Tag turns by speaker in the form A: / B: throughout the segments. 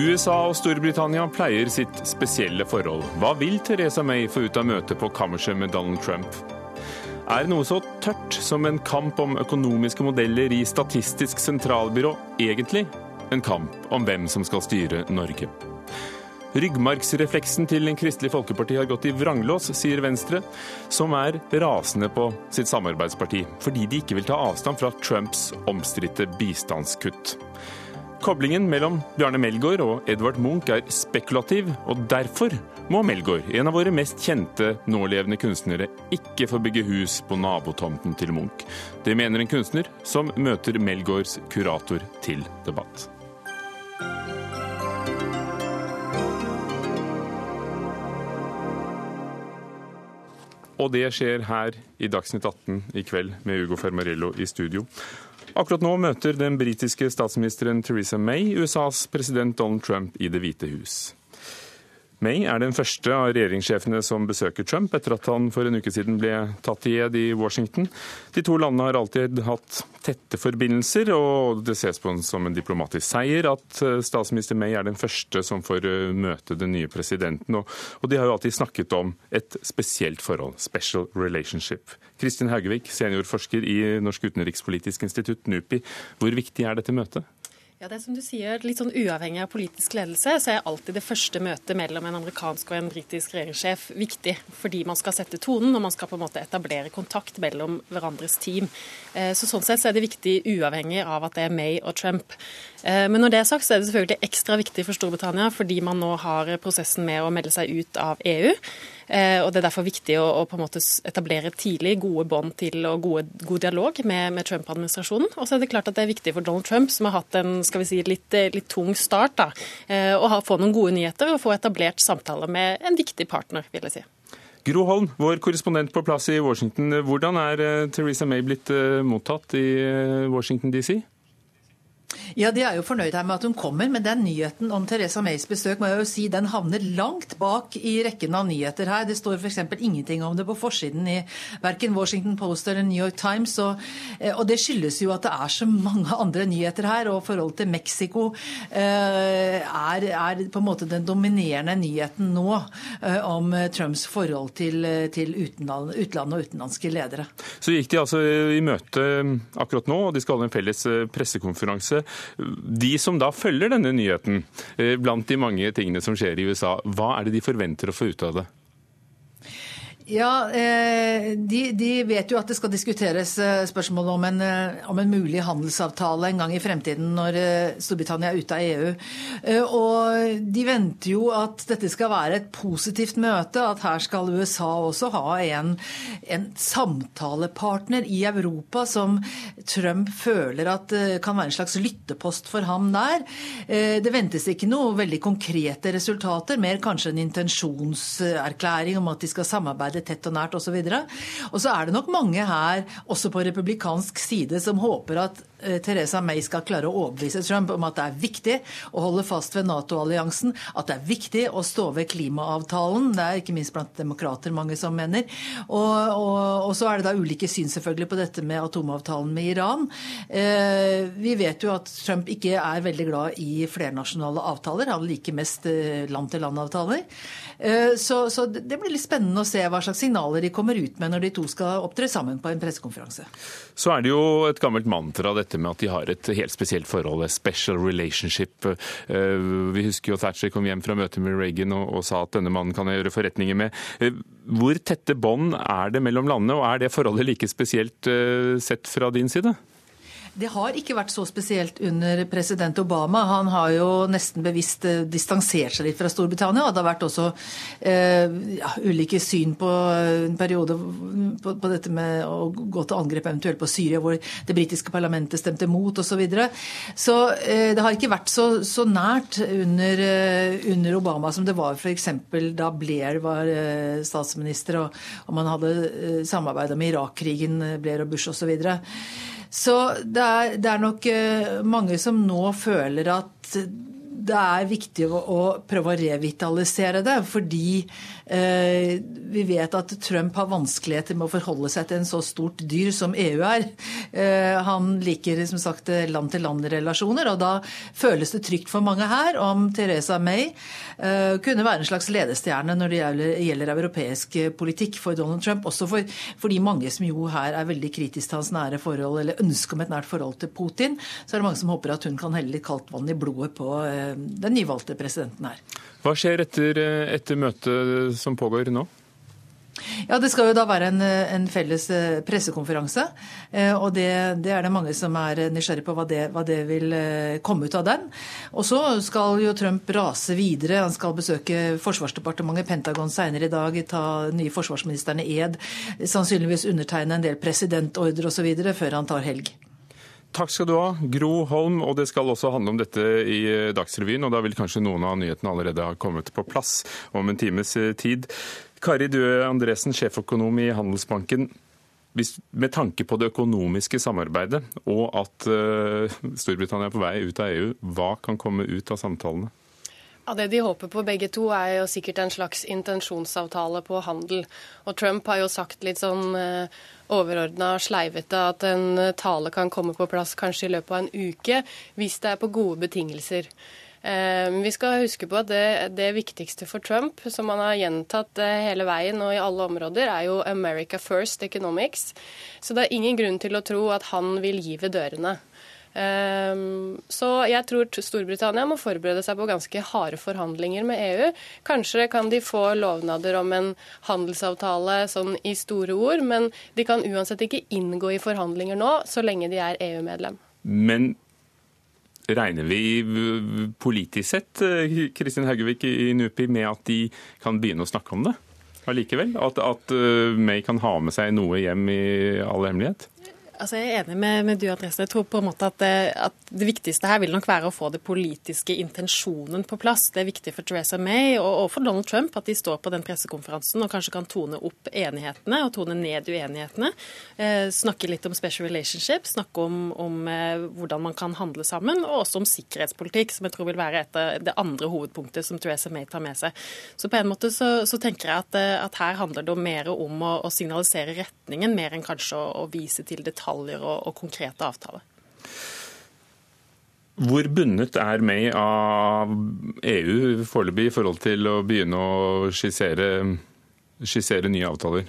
A: USA og Storbritannia pleier sitt spesielle forhold. Hva vil Teresa May få ut av møtet på kammerset med Donald Trump? Er noe så tørt som en kamp om økonomiske modeller i Statistisk sentralbyrå egentlig en kamp om hvem som skal styre Norge? Ryggmargsrefleksen til Kristelig Folkeparti har gått i vranglås, sier Venstre, som er rasende på sitt samarbeidsparti fordi de ikke vil ta avstand fra Trumps omstridte bistandskutt. Koblingen mellom Bjarne Melgaard og Edvard Munch er spekulativ, og derfor må Melgaard, en av våre mest kjente nålevende kunstnere, ikke få bygge hus på nabotomten til Munch. Det mener en kunstner som møter Melgaards kurator til debatt. Og det skjer her i Dagsnytt 18 i kveld med Ugo Fermarello i studio. Akkurat nå møter den britiske statsministeren Theresa May USAs president Donald Trump i Det hvite hus. May er den første av regjeringssjefene som besøker Trump etter at han for en uke siden ble tatt i ed i Washington. De to landene har alltid hatt tette forbindelser, og det ses på som en diplomatisk seier at eh, statsminister May er den første som får eh, møte den nye presidenten. Og de har jo alltid snakket om et spesielt forhold, special relationship. Kristin Haugevik, seniorforsker i Norsk utenrikspolitisk institutt, NUPI. Hvor viktig er dette møtet?
B: Ja, det er som du sier, Litt sånn uavhengig av politisk ledelse, så er alltid det første møtet mellom en amerikansk og en britisk regjeringssjef viktig. Fordi man skal sette tonen, og man skal på en måte etablere kontakt mellom hverandres team. Eh, så Sånn sett så er det viktig uavhengig av at det er May og Trump. Eh, men når det er sagt, så er det selvfølgelig ekstra viktig for Storbritannia fordi man nå har prosessen med å melde seg ut av EU. Eh, og Det er derfor viktig å, å på en måte etablere tidlig gode bånd til og gode, god dialog med, med Trump-administrasjonen. Og så er det klart at det er viktig for Donald Trump, som har hatt en skal vi si, litt, litt tung start, da, eh, å få noen gode nyheter og få etablert samtaler med en viktig partner, vil jeg si.
A: Gro Holm, vår korrespondent på plass i Washington. Hvordan er eh, Theresa May blitt mottatt i Washington DC?
C: Ja, De er jo fornøyd her med at hun kommer, men den nyheten om Teresa Mays besøk må jeg jo si, den havner langt bak i rekken av nyheter her. Det står f.eks. ingenting om det på forsiden i verken Washington Post eller New York Times. Og, eh, og, det skyldes jo at det er så mange andre nyheter her. Og forholdet til Mexico eh, er, er, på en måte den dominerende nyheten nå eh, om Trumps forhold til, til utland, utlandet og utenlandske ledere.
A: Så gikk de altså i møte akkurat nå, og de skal ha en felles pressekonferanse. De som da følger denne nyheten, eh, blant de mange tingene som skjer i USA, hva er det de forventer å få ut av det?
C: Ja, eh, de, de, vet jo at det skal diskuteres spørsmålet om en, eh, om en, mulig handelsavtale en gang i fremtiden når Storbritannia er ute av EU. Og de venter jo at dette skal være et positivt møte, at her skal USA også ha en, en samtalepartner i Europa som Trump føler at kan være en slags lyttepost for ham der. Det ventes ikke noe veldig konkrete resultater, mer kanskje en intensjonserklæring om at de skal samarbeide det tett og nært osv. Og så er det nok mange her, også på republikansk side, som håper at Theresa Teresa May skal klare å overbevise Trump om at det er viktig å holde fast ved Nato-alliansen, at det er viktig å stå ved klimaavtalen. Det er ikke minst blant demokrater mange som mener. Og, og, og så er det da ulike syn selvfølgelig på dette med atomavtalen med Iran. Eh, vi vet jo at Trump ikke er veldig glad i flernasjonale avtaler. Han liker mest eh, land-til-land-avtaler. Eh, så, så, det blir litt spennende å se hva slags signaler de kommer ut med når de to skal opptre sammen på en pressekonferanse.
A: Så er det jo et gammelt mantra dette med at de har et helt spesielt forhold, et special relationship. Eh, vi husker jo Thatcher kom hjem fra møtet med Reagan og, og sa at denne mannen kan jeg gjøre forretninger med. Eh, hvor tette bånd er det mellom landene, og er det forholdet like spesielt eh, sett fra din side?
C: Det har ikke vært så spesielt under president Obama. Han har jo nesten bevisst eh, distansert seg litt fra Storbritannia. og Det har vært også eh, ja, ulike syn på en periode på, på, dette med å gå til angrep eventuelt på Syria, hvor det britiske parlamentet stemte mot osv. Så, videre. så eh, det har ikke vært så, så nært under, eh, under, Obama som det var f.eks. da Blair var eh, statsminister og, og, man hadde eh, samarbeida med Irak-krigen, Blair og Bush osv. Så det er, det er nok eh, mange som nå føler at det er viktig å, å prøve å revitalisere det, fordi vi vet at Trump har vanskeligheter med å forholde seg til en så stort dyr som EU er. Han liker som sagt land-til-land-relasjoner, og da føles det trygt for mange her om Teresa May kunne være en slags ledestjerne når det gjelder, europeisk politikk for Donald Trump. Også for, for, de mange som jo her er veldig kritiske til hans nære forhold, eller ønske om et nært forhold til Putin. Så er det mange som håper at hun kan helle litt kaldt vann i blodet på den nyvalgte presidenten her.
A: Hva skjer etter, etter møtet som pågår nå?
C: Ja, Det skal jo da være en, en felles eh, pressekonferanse. Eh, og det, det, er det mange som er nysgjerrig på hva det, hva det, vil eh, komme ut av den. Og så skal jo Trump rase videre. Han skal besøke Forsvarsdepartementet, Pentagon senere i dag, ta nye forsvarsministerne ed, sannsynligvis undertegne en del presidentordre osv. før han tar helg.
A: Takk skal du ha, Gro Holm. Og det skal også handle om dette i Dagsrevyen. Og da vil kanskje noen av nyhetene allerede ha kommet på plass om en times tid. Kari Døe Andresen, sjeføkonom i Handelsbanken. Med tanke på det økonomiske samarbeidet og at uh, Storbritannia er på vei ut av EU, hva kan komme ut av samtalene?
D: Ja, Det de håper på begge to, er jo sikkert en slags intensjonsavtale på handel. Og Trump har jo sagt litt sånn uh, overordna sleivete at en tale kan komme på plass kanskje i løpet av en uke, hvis det er på gode betingelser. Eh, vi skal huske på at det, det, viktigste for Trump, som han har gjentatt eh, hele veien og i alle områder, er jo 'America first economics'. Så det er ingen grunn til å tro at han vil gi ved dørene. Eh, så jeg tror Storbritannia må forberede seg på ganske harde forhandlinger med EU. Kanskje kan de få lovnader om en handelsavtale sånn i store ord, men de kan uansett ikke inngå i forhandlinger nå, så lenge de er EU-medlem.
A: Men Regner vi politisk sett eh, Kristin Haugevik i NUPI, med at de kan begynne å snakke om det allikevel? At, at eh, May kan ha med seg noe hjem i all hemmelighet?
B: Altså jeg er enig med, med du, Andresen. Jeg tror på en måte at det, at det, viktigste her vil nok være å få det politiske intensjonen på plass. Det er viktig for Theresa May og, og for Donald Trump at de står på den pressekonferansen og kanskje kan tone opp enighetene og tone ned uenighetene. Eh, snakke litt om special relationship, snakke om, om eh, hvordan man kan handle sammen, og også om sikkerhetspolitikk, som jeg tror vil være et av det andre hovedpunktet som Theresa May tar med seg. Så på en måte så, så tenker jeg at, eh, at, her handler det mer om å, å signalisere retningen, mer enn kanskje å, å vise til detaljer detaljer og, og konkrete avtaler.
A: Hvor bundet er May av EU foreløpig i forhold til å begynne å skissere, skissere nye avtaler?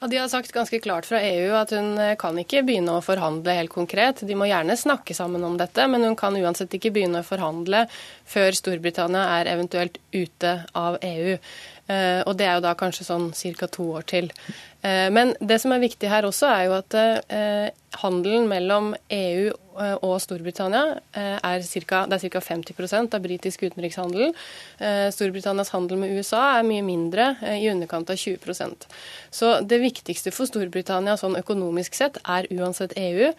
D: Ja, De har sagt ganske klart fra EU at hun eh, kan ikke begynne å forhandle helt konkret. De må gjerne snakke sammen om dette, men hun kan uansett ikke begynne å forhandle før Storbritannia er eventuelt ute av EU. Eh, og det er jo da kanskje sånn ca. to år til. Eh, men det som er viktig her også, er jo at handelen mellom EU og Storbritannia er ca. 50% av britisk utenrikshandel. Storbritannias handel med USA er mye mindre, i underkant av 20 Så det viktigste for Storbritannia sånn økonomisk sett er uansett EU,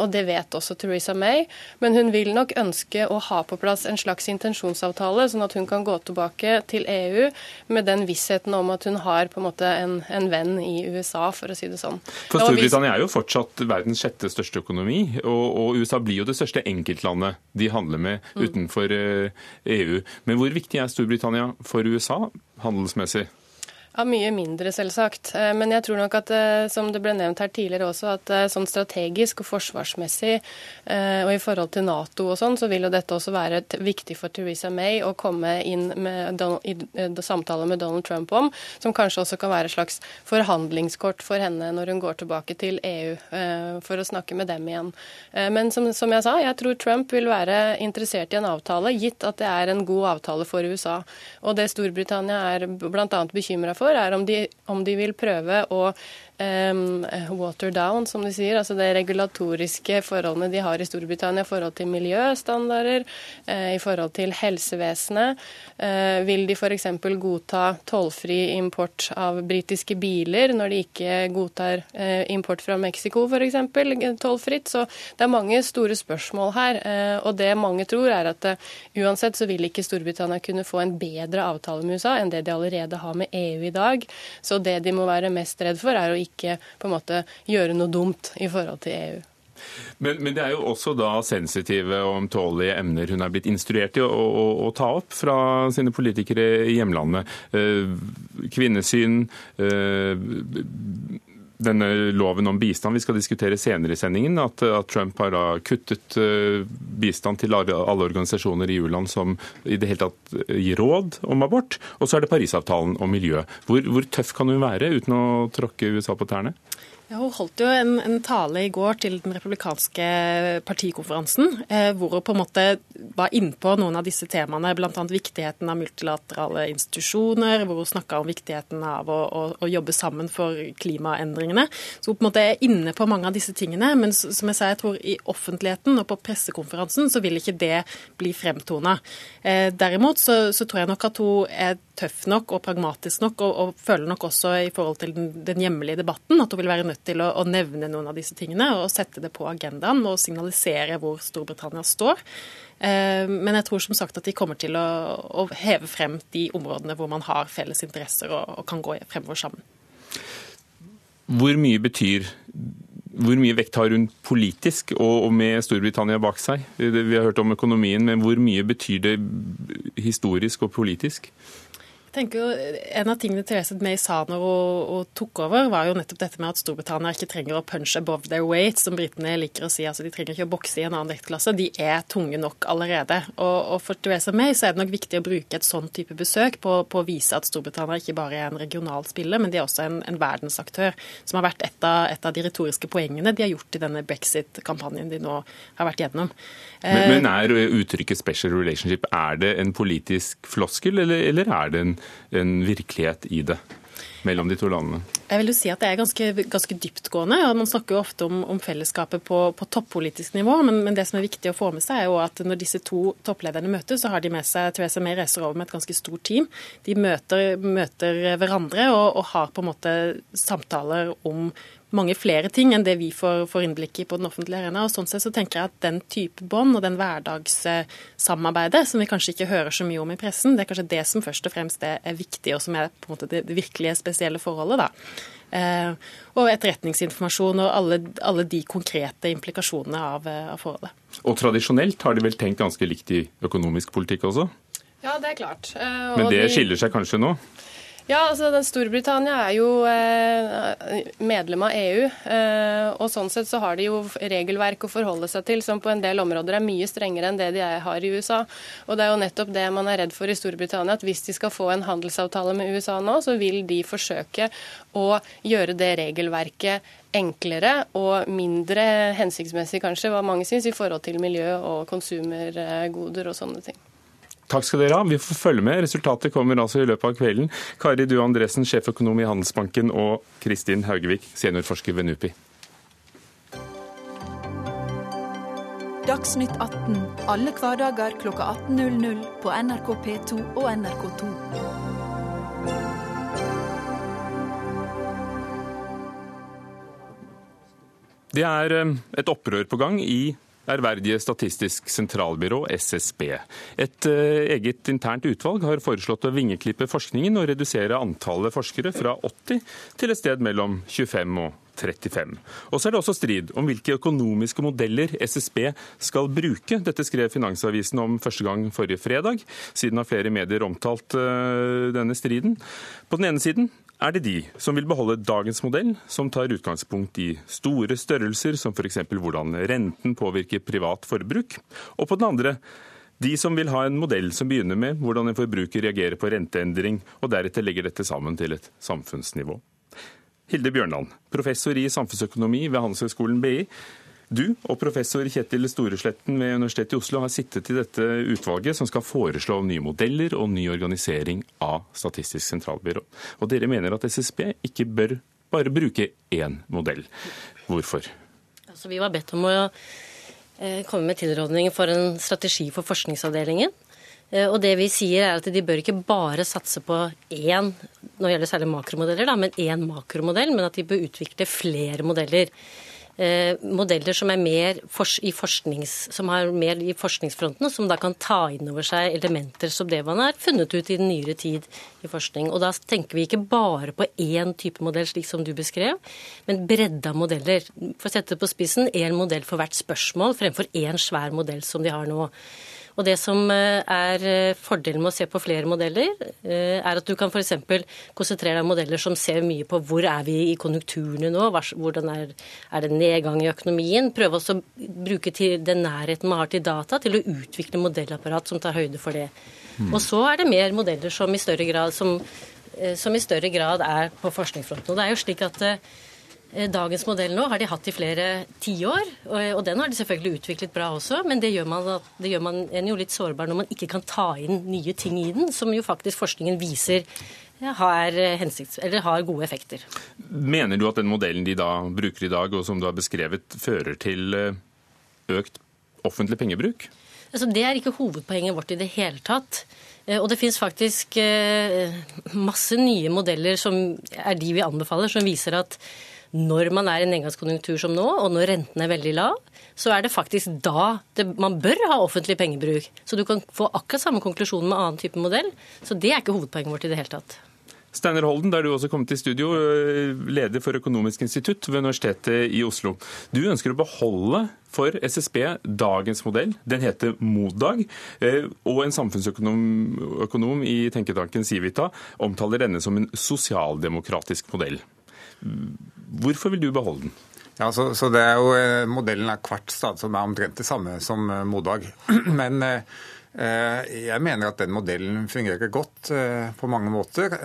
D: og det vet også Theresa May. Men hun vil nok ønske å ha på plass en slags intensjonsavtale, sånn at hun kan gå tilbake til EU med den vissheten om at hun har på en måte en, en venn i USA, for å si det sånn.
A: For Storbritannia er jo fortsatt verdens sjette største økonomi. og, og og USA blir jo det største enkeltlandet de handler med mm. utenfor EU. Eh, e Men hvor viktig er Storbritannia for USA handelsmessig?
D: Ja, Mye mindre, selvsagt. Eh, men jeg tror nok at, eh, som det ble nevnt her tidligere også, at eh, sånn strategisk og forsvarsmessig og i forhold til Nato og sånn, så vil jo dette også være viktig for Theresa May å komme inn med, i samtaler med Donald Trump om, som kanskje også kan være et slags forhandlingskort for henne når hun går tilbake til EU for å snakke med dem igjen. Men som, som jeg sa, jeg tror Trump vil være interessert i en avtale, gitt at det er en god avtale for USA. Og det Storbritannia er bl.a. bekymra for, er om de, om de vil prøve å um, water down, som de sier. Altså de regulatoriske forholdene de har i Storbritannia i forhold til miljøstandarder, uh, i forhold til helsevesenet. Uh, vil de f.eks. godta tollfri import av britiske biler når de ikke godtar uh, import fra Mexico f.eks. tollfritt? Så det er mange store spørsmål her. og det mange tror er at uansett så vil ikke Storbritannia kunne få en bedre avtale med USA enn det de allerede har med EU i dag. Så det de må være mest redd for, er å ikke ikke på en måte gjøre noe dumt i forhold til EU.
A: Men, men, det er jo også da sensitive og ømtålige emner hun er blitt instruert i å, å, å, ta opp fra sine politikere i hjemlandet. Eh, kvinnesyn, eh, denne loven om bistand vi skal diskutere senere i sendingen, at, at Trump har da kuttet uh, bistand til alle organisasjoner i u-land som i det hele tatt gir råd om abort. Og så er det Parisavtalen om miljø. Hvor, hvor tøff kan hun være uten å tråkke USA på tærne?
B: Ja, hun holdt jo en, en, tale i går til den republikanske partikonferansen, eh, hvor hun på en måte var innpå noen av disse temaene, bl.a. viktigheten av multilaterale institusjoner, hvor hun snakka om viktigheten av å, å, å, jobbe sammen for klimaendringene. Så hun på en måte er inne på mange av disse tingene, men som jeg sa, jeg tror i offentligheten og på pressekonferansen så vil ikke det bli fremtona. Eh, derimot så, så tror jeg nok at hun er tøff nok og pragmatisk nok, og, og føler nok også i forhold til den, den hjemlige debatten at hun vil være nødt til å, å, nevne noen av disse tingene og sette det på agendaen og signalisere hvor Storbritannia står. Eh, men jeg tror som sagt at de kommer til å, å, heve frem de områdene hvor man har felles interesser og, og kan gå fremover sammen.
A: Hvor mye betyr hvor mye vekt har hun politisk og, med Storbritannia bak seg? Vi har hørt om økonomien, men hvor mye betyr det historisk og politisk?
B: Jeg tenker jo, En av tingene Therese May sa når hun, tok over, var jo nettopp dette med at Storbritannia ikke trenger å punch above their weight, som britene liker å si. altså De trenger ikke å bokse i en annen vektklasse. De er tunge nok allerede. Og, og For Theresa May så er det nok viktig å bruke et sånn type besøk på, på, å vise at Storbritannia ikke bare er en regional spiller, men de er også en, en verdensaktør, som har vært et av, et av, de retoriske poengene de har gjort i denne brexit-kampanjen de nå har vært gjennom.
A: Men, men, er uttrykket 'special relationship' er det en politisk floskel, eller, eller er det en, en virkelighet i det? mellom de to landene?
B: Jeg vil jo si at Det er ganske, ganske dyptgående. og Man snakker jo ofte om, om fellesskapet på, på toppolitisk nivå, men, men, det som er viktig å få med seg, er jo at når disse to topplederne møtes, så har de med seg Theresa May reiser over med et ganske stort team. De møter, møter hverandre og, og, har på en måte samtaler om mange flere ting enn det vi får, får innblikk i på den offentlige arena. og Sånn sett så tenker jeg at den type bånd og den hverdagssamarbeidet som vi kanskje ikke hører så mye om i pressen, det er kanskje det som først og fremst er, er viktig, og som er på en måte det, virkelige spesielle forholdet. da. Eh, og etterretningsinformasjon og alle, alle de konkrete implikasjonene av, av, forholdet.
A: Og tradisjonelt har de vel tenkt ganske likt i økonomisk politikk også?
D: Ja, det er klart.
A: Eh, Men det skiller seg kanskje nå?
D: Ja, altså Storbritannia er jo eh, medlem av EU. Eh, og Sånn sett så har de jo regelverk å forholde seg til som på en del områder er mye strengere enn det de har i USA. Og Det er jo nettopp det man er redd for i Storbritannia, at hvis de skal få en handelsavtale med USA nå, så vil de forsøke å gjøre det regelverket enklere og mindre hensiktsmessig, kanskje, hva mange syns, i forhold til miljø og konsumergoder og sånne ting.
A: Takk skal dere ha. Vi får følge med. Resultatet kommer altså i løpet av kvelden. Kari Due Andresen, sjeføkonom i Handelsbanken, og Kristin Haugevik, seniorforsker ved NUPI.
E: Dagsnytt 18 alle hverdager kl 18.00 på NRK P2 og NRK2.
A: Det er eh, et opprør på gang i ærverdige Statistisk sentralbyrå, SSB. Et eh, eget internt utvalg har foreslått å vingeklippe forskningen og redusere antallet forskere fra 80 til et sted mellom 25 og 35. Og så er det også strid om hvilke økonomiske modeller SSB skal bruke. Dette skrev Finansavisen om første gang forrige fredag. Siden har flere medier omtalt uh, denne striden. På den ene siden er det de som vil beholde dagens modell, som tar utgangspunkt i store størrelser, som f.eks. hvordan renten påvirker privat forbruk. Og på den andre de som vil ha en modell som begynner med hvordan en forbruker reagerer på renteendring, og deretter legger dette sammen til et samfunnsnivå. Hilde Bjørnland, professor i samfunnsøkonomi ved Handelshøyskolen BI. Du og professor Kjetil Storesletten ved Universitetet i Oslo har sittet i dette utvalget som skal foreslå nye modeller og ny organisering av Statistisk sentralbyrå. Og dere mener at SSB ikke bør bare bruke én modell. Hvorfor?
F: Altså, vi var bedt om å eh, komme med tilrådninger for en strategi for forskningsavdelingen. Eh, og det vi sier er at De bør ikke bare satse på én det gjelder særlig makromodeller, da, men én makromodell, men at de bør utvikle flere modeller modeller som i som har mer i forskningsfronten, og som da kan ta inn over seg elementer som det man har funnet ut i den nyere tid i forskning. Og da tenker vi ikke bare på én type modell, slik som du beskrev, men bredda modeller. For å sette det på spissen, én modell for hvert spørsmål fremfor én svær modell som de har nå. Og det som er fordelen med å se på flere modeller, er at du kan f.eks. konsentrere deg om modeller som ser mye på hvor er vi i konjunkturene nå, hvordan er, er det nedgang i økonomien. Prøve også å bruke til den nærheten man har til data, til å utvikle modellapparat som tar høyde for det. Mm. Og så er det mer modeller som i større grad, som, som i større grad er på forskningsfronten. Og det er jo slik at Eh, dagens modell nå har de hatt i flere tiår, og den har de selvfølgelig utviklet bra også. Men det gjør, man, det gjør man en jo litt sårbar når man ikke kan ta inn nye ting i den, som jo faktisk forskningen viser har, hensikts, har gode effekter.
A: Mener du at den modellen de da bruker i dag, og som du har beskrevet, fører til eh, økt offentlig pengebruk?
F: Altså, det er ikke hovedpoenget vårt i det hele tatt. Eh, og det finnes faktisk masse nye modeller som er de vi anbefaler, som viser at når man er i en nedgangskonjunktur som nå, og når renten er veldig lav, så er det faktisk da det, man bør ha offentlig pengebruk. Så du kan få akkurat samme konklusjon med annen type modell. Så det er ikke hovedpoenget vårt i det hele tatt.
A: Steiner Holden, der du også kommet til studio, eh, leder for Økonomisk institutt ved Universitetet i Oslo. Du ønsker å beholde for SSB dagens modell. Den heter Modag. Eh, og en samfunnsøkonom i tenketanken Civita omtaler denne som en sosialdemokratisk modell. Hvorfor vil du beholde den?
G: Ja, så, så det er jo, eh, Modellen er Kvartstad, som er omtrent det samme som eh, Modag. Men eh, jeg mener at den modellen fungerer godt på mange måter.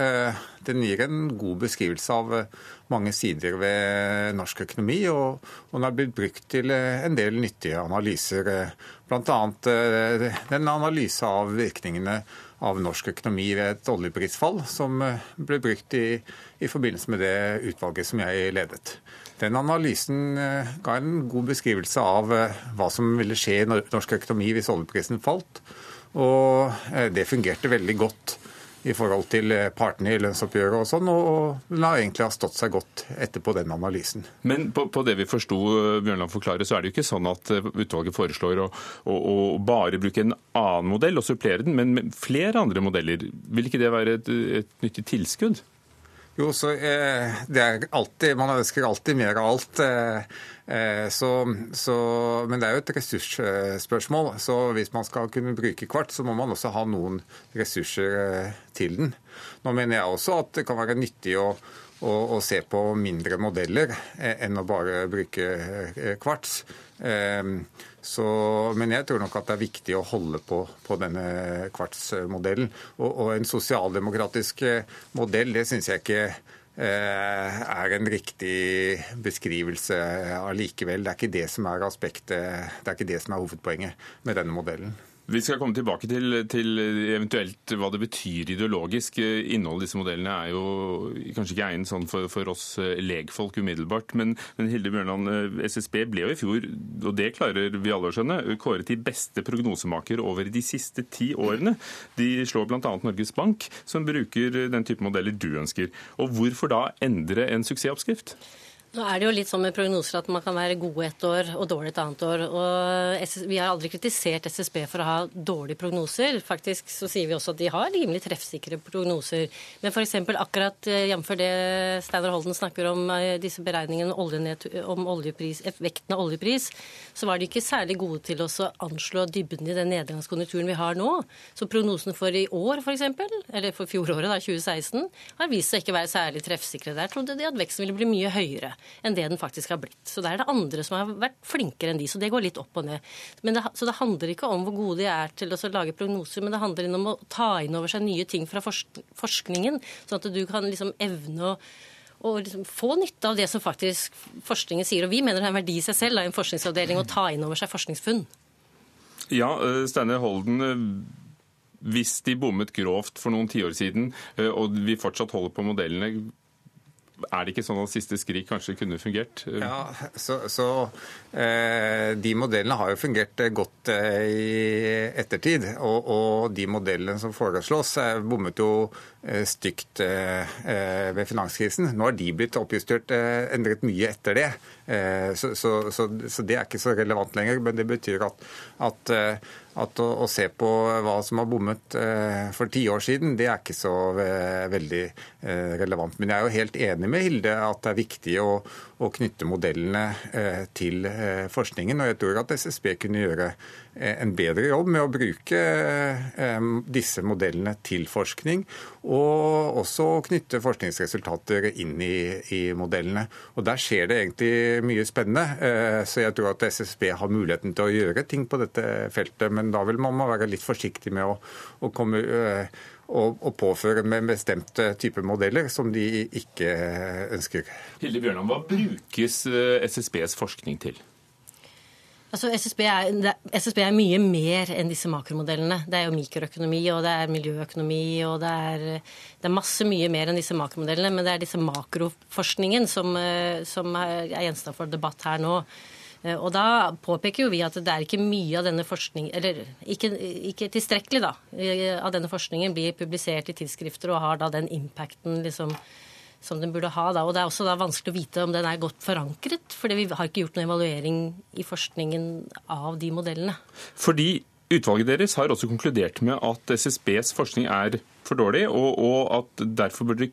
G: Den gir en god beskrivelse av mange sider ved norsk økonomi, og den har blitt brukt til en del nyttige analyser. Bl.a. en analyse av virkningene av norsk økonomi ved et oljeprisfall, som ble brukt i i forbindelse med det utvalget som jeg ledet. Den analysen eh, ga en god beskrivelse av eh, hva som ville skje i norsk økonomi hvis oljeprisen falt. Og eh, det fungerte veldig godt i forhold til partene i lønnsoppgjøret og sånn, og den har egentlig stått seg godt etterpå den analysen.
A: Men på, på det vi forsto Bjørnland forklare, så er det jo ikke sånn at utvalget foreslår å, å, å, bare bruke en annen modell og supplere den, men flere andre modeller. Vil ikke det være et, et nyttig tilskudd?
G: Jo, så eh, det er alltid, Man ønsker alltid mer av alt. Eh, eh, så, så, men det er jo et ressursspørsmål. Så hvis man skal kunne bruke kvart, så må man også ha noen ressurser eh, til den. Nå mener jeg også at det kan være nyttig å, og, se på mindre modeller eh, enn å bare bruke kvarts. Så, men jeg tror nok at det er viktig å holde på, på denne kvartsmodellen. Og, og en sosialdemokratisk modell, det syns jeg ikke eh, er en riktig beskrivelse allikevel. Det er ikke det som er aspektet, det er ikke det som er hovedpoenget med denne modellen.
A: Vi skal komme tilbake til, til, eventuelt hva det betyr ideologisk. Innholdet i disse modellene er jo kanskje ikke egnet sånn for, for, oss eh, legfolk umiddelbart. Men, men Hilde Bjørnland, eh, SSB ble jo i fjor, og det klarer vi alle å skjønne, kåret til beste prognosemaker over de siste ti årene. De slår bl.a. Norges Bank, som bruker den type modeller du ønsker. Og hvorfor da endre en suksessoppskrift?
F: Nå er det jo litt sånn med prognoser at man kan være gode et år og dårlig et annet år. Og vi har aldri kritisert SSB for å ha dårlige prognoser. Faktisk så sier vi også at de har rimelig treffsikre prognoser. Men f.eks. akkurat eh, jf. det Steinar Holden snakker om, eh, disse beregningene om oljepris, vekten av oljepris, så var de ikke særlig gode til å anslå dybden i den nedgangskonjunkturen vi har nå. Så prognosene for i år f.eks., eller for fjoråret, da, 2016, har vist seg ikke være særlig treffsikre. Der trodde de at veksten ville bli mye høyere enn det den faktisk har blitt. Så det er det andre som har vært flinkere enn de. Så det går litt opp og ned. Det, så det handler ikke om hvor gode de er til å lage prognoser, men det handler om å ta inn over seg nye ting fra forskningen, sånn at du kan liksom evne å og liksom få nytte av det som faktisk forskningen sier. Og vi mener det er en verdi i seg selv av en forskningsavdeling å ta inn over seg forskningsfunn.
A: Ja, eh, Holden. Eh, hvis de bommet grovt for noen tiår siden, eh, og vi fortsatt holder på modellene, er det ikke sånn at siste skrik kanskje kunne fungert?
G: Ja, så, så eh, De modellene har jo fungert eh, godt eh, i ettertid. Og, og, de modellene som foreslås, bommet jo stygt ved finanskrisen. Nå har de blitt oppjustert endret mye etter det. Så, så, så, det er ikke så relevant lenger. Men det betyr at, at, at å, å, se på hva som har bommet for ti år siden, det er ikke så veldig relevant. Men jeg er jo helt enig med Hilde at det er viktig å, å knytte modellene til forskningen. Og jeg tror at SSB kunne gjøre en bedre jobb med å bruke disse modellene til forskning, og også knytte forskningsresultater inn i, i modellene. Og Der skjer det egentlig mye spennende. Eh, så jeg tror at SSB har muligheten til å gjøre ting på dette feltet, men da vil man være litt forsiktig med å, å komme og, påføre med bestemte typer modeller som de ikke ønsker.
A: Hilde Bjørnland, Hva brukes eh, SSBs forskning til?
F: Altså SSB er, SSB er, mye mer enn disse makromodellene. Det er jo mikroøkonomi, og det er miljøøkonomi, og det er, det er masse mye mer enn disse makromodellene. Men det er disse makroforskningen som, eh, som er gjenstand for debatt her nå. Eh, og da påpeker jo vi at det er ikke mye av denne forskningen Eller ikke, ikke tilstrekkelig, da, av denne forskningen blir publisert i tidsskrifter og har da den impacten liksom som den burde ha. Da. Og det er også vanskelig å vite om den er godt forankret, fordi vi har ikke gjort noen evaluering i forskningen av de modellene.
A: Fordi utvalget deres har også konkludert med at SSBs forskning er for dårlig, og, og at derfor burde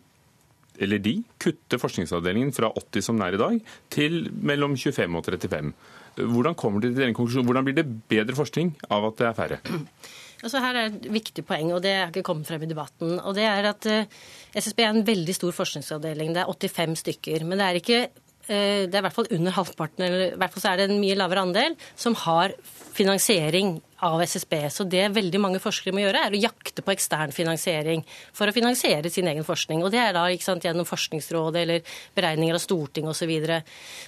A: eller de kutte forskningsavdelingen fra 80 som den er i dag, til mellom 25 og 35. Hvordan kommer de til denne konklusjonen? Hvordan blir det bedre forskning av at det er færre?
F: Altså her er et viktig poeng, og det er ikke kommet frem i debatten. og det er at eh, SSB er en veldig stor forskningsavdeling. Det er 85 stykker. Men det er ikke uh, det er i hvert fall under halvparten, eller i hvert fall så er det en mye lavere andel, som har finansiering av SSB. Så det veldig mange forskere må gjøre, er å jakte på ekstern finansiering for å finansiere sin egen forskning. Og det er da sant, gjennom Forskningsrådet eller beregninger av Stortinget osv. Så, videre.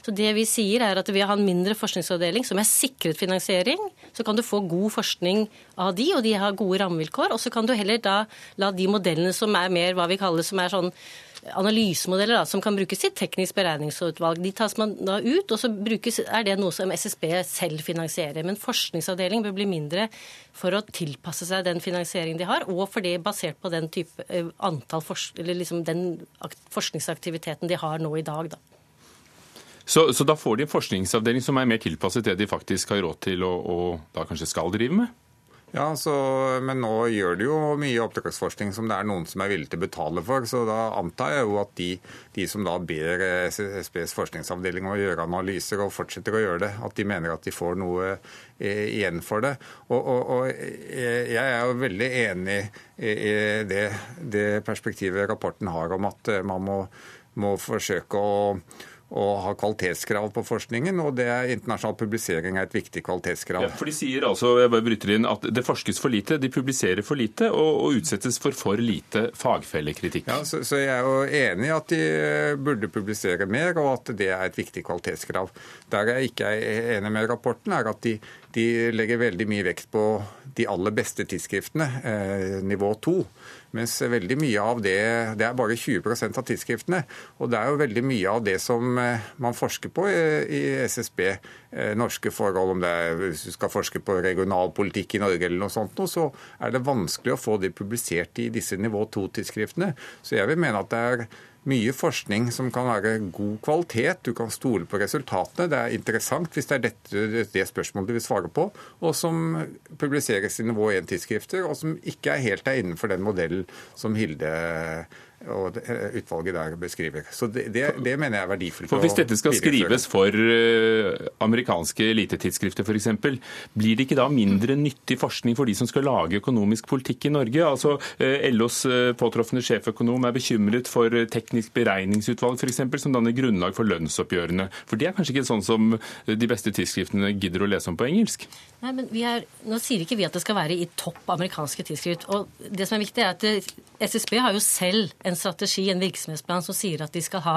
F: så det vi sier er at ved å ha en mindre forskningsavdeling som er sikret finansiering, så kan du få god forskning av de, og de har gode rammevilkår. Og så kan du heller da la de modellene som er mer hva vi kaller som er sånn analysemodeller da, som kan brukes i teknisk beregningsutvalg. De tas man da ut, og så brukes, er det noe som SSB selv finansierer. Men forskningsavdeling bør bli mindre for å tilpasse seg den finansieringen de har, og for det basert på den type eh, eller liksom den forskningsaktiviteten de har nå i dag. da.
A: Så, så, da får de en forskningsavdeling som er mer tilpasset det de faktisk har råd til og, og da kanskje skal drive med?
G: Ja, så, Men nå gjør det jo mye oppdragsforskning som det er noen som er villige til å betale for. Så da antar jeg jo at de, de som da ber SSBs forskningsavdeling om å gjøre analyser og fortsetter å gjøre det, at de mener at de får noe eh, igjen for det. Og, og, og jeg er jo veldig enig i det, det perspektivet rapporten har om at man må, må forsøke å og har kvalitetskrav på forskningen, og det er internasjonal publisering er et viktig kvalitetskrav.
A: Ja, for De sier altså jeg bare bryter inn, at det forskes for lite, de publiserer for lite og, og utsettes for for lite fagfellekritikk.
G: Ja, så, så, jeg er jo enig i at de eh, burde publisere mer, og at det er et viktig kvalitetskrav. Der jeg ikke er enig med rapporten, er at de, de legger veldig mye vekt på de aller beste tidsskriftene, eh, nivå to. Mens veldig mye av det Det er bare 20% av tidsskriftene. Og det er jo veldig mye av det som eh, man forsker på i SSB, eh, norske forhold, om det er, hvis du skal forske på regionalpolitikk i Norge eller noe sånt, så er det vanskelig å få det publisert i disse nivå 2-tidsskriftene. Så jeg vil mene at det er mye forskning som kan være god kvalitet. Du kan stole på resultatene. Det er interessant hvis det er dette, det spørsmålet du vil svare på, og som publiseres i nivå 1-tidsskrifter, og som ikke er helt er innenfor den modellen som Hilde og eh, utvalget der beskriver. Så det, det, det mener jeg er verdifullt.
A: For Hvis dette skal skrives for uh, amerikanske elitetidsskrifter f.eks., blir det ikke da mindre nyttig forskning for de som skal lage økonomisk politikk i Norge? Altså uh, LOs påtroffende sjeføkonom er bekymret for teknisk beregningsutvalg f.eks., som danner grunnlag for lønnsoppgjørene. For det er kanskje ikke sånn som de beste tidsskriftene gidder å lese om på engelsk?
F: Nei, men er, Nå sier ikke vi at det skal være i topp amerikanske tidsskrift. og det som er viktig er at SSB har jo selv en strategi, en virksomhetsplan, som sier at de skal ha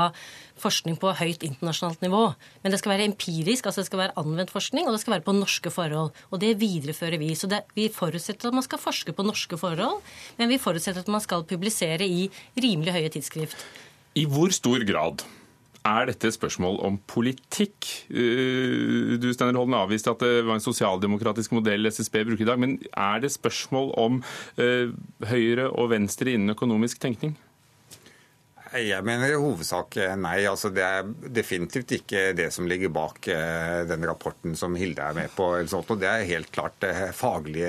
F: forskning på høyt internasjonalt nivå. Men det skal være empirisk, altså det skal være anvendt forskning, og det skal være på norske forhold. Og det viderefører vi. Så det, vi forutsetter at man skal forske på norske forhold, men vi forutsetter at man skal publisere i rimelig høye tidsskrift.
A: I hvor stor grad er dette et spørsmål om politikk? Eh, du Steiner Holden, avviste at det var en sosialdemokratisk modell SSB bruker i dag. Men er det spørsmål om eh, høyre og venstre innen økonomisk tenkning?
G: Jeg mener i hovedsak eh, nei. altså Det er definitivt ikke det som ligger bak eh, den rapporten som Hilde er med på. og Det er helt klart faglige faglig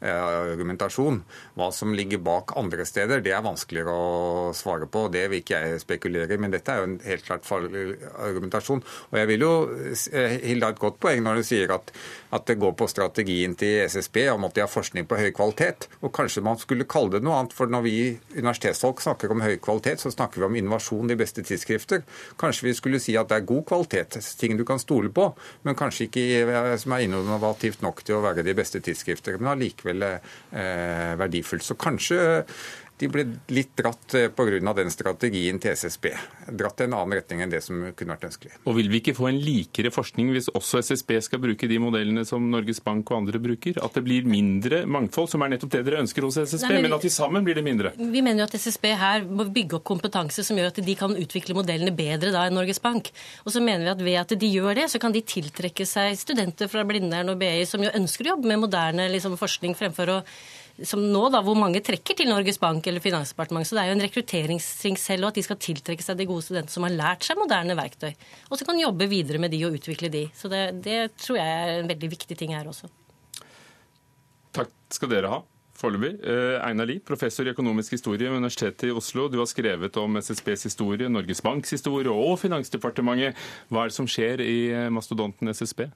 G: argumentasjon. Hva som ligger bak andre steder, det er vanskeligere å svare på. Det vil ikke jeg spekulere i, men dette er jo en helt klart faglig argumentasjon. Og jeg vil jo, Hilde har et godt poeng når hun sier at, at det går på strategien til SSB om at de har forskning på høy kvalitet. Og kanskje man skulle kalle det noe annet. For når vi universitetsfolk snakker om høy kvalitet, så snakker vi om innovasjon i beste tidsskrifter. Kanskje vi skulle si at det er god kvalitet, ting du kan stole på, men kanskje ikke eh, som er innovativt nok til å være de beste tidsskrifter, men allikevel eh, verdifullt. Så kanskje de ble litt dratt eh, pga. den strategien til SSB. Dratt i en annen retning enn det som kunne vært ønskelig.
A: Og Vil vi ikke få en likere forskning hvis også SSB skal bruke de modellene som Norges Bank og andre bruker? At det blir mindre mangfold, som er nettopp det dere ønsker hos SSB, Nei, men, men, at til sammen blir det mindre?
F: Vi mener jo at SSB her må bygge opp kompetanse som gjør at de kan utvikle modellene bedre da enn Norges Bank. Og så mener vi at ved at de gjør det, så kan de tiltrekke seg studenter fra Blindern og BI som jo ønsker å jobbe med moderne liksom, forskning fremfor å som nå, da, hvor mange trekker til Norges Bank eller Finansdepartementet. Så det er jo en rekrutteringsstring selv, og at de skal tiltrekke seg de gode studentene som har lært seg moderne verktøy. Og så kan jobbe videre med de og utvikle de. Så det, det tror jeg er en veldig viktig ting her også.
A: Takk skal dere ha. Foreløpig. Eh, Einar Lie, professor i økonomisk historie ved Universitetet i Oslo. Du har skrevet om SSBs historie, Norges Banks historie og Finansdepartementet. Hva er det som skjer i eh, mastodonten SSB?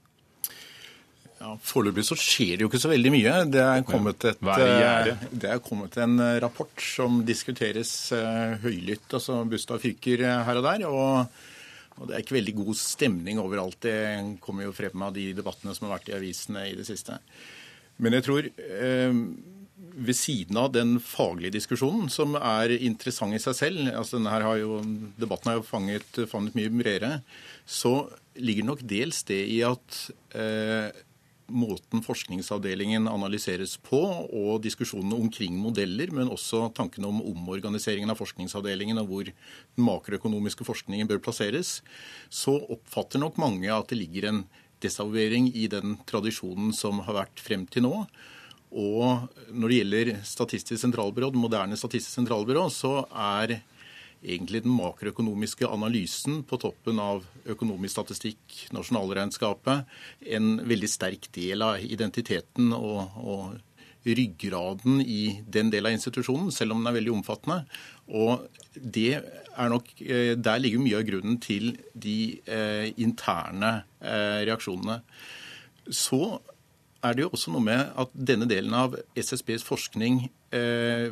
H: Ja, Foreløpig så skjer det jo ikke så veldig mye. Det er kommet, et, eh, det er kommet en eh, rapport som diskuteres uh, høylytt. altså Bustad fyker her og der. og, og det er ikke veldig god stemning overalt. Det kommer jo frem av de debattene som har vært i avisene i det siste. Men jeg tror eh, ved siden av den faglige diskusjonen, som er interessant i seg selv altså denne her har jo, Debatten har jo fanget, fanget mye bredere. Så ligger nok dels det i at eh, måten forskningsavdelingen analyseres på, og diskusjonene omkring modeller, men også tankene om omorganiseringen av forskningsavdelingen og hvor den makroøkonomiske forskningen bør plasseres, så oppfatter nok mange at det ligger en desavuering i den tradisjonen som har vært frem til nå. Og når det gjelder Statistisk sentralbyrå, moderne Statistisk sentralbyrå, så er egentlig den makroøkonomiske analysen på toppen av økonomisk statistikk, nasjonalregnskapet, en veldig sterk del av identiteten og, og, ryggraden i den delen av institusjonen, selv om den er veldig omfattende. Og det er nok, eh, Der ligger mye av grunnen til de eh, interne eh, reaksjonene. Så er det jo også noe med at denne delen av SSBs forskning eh,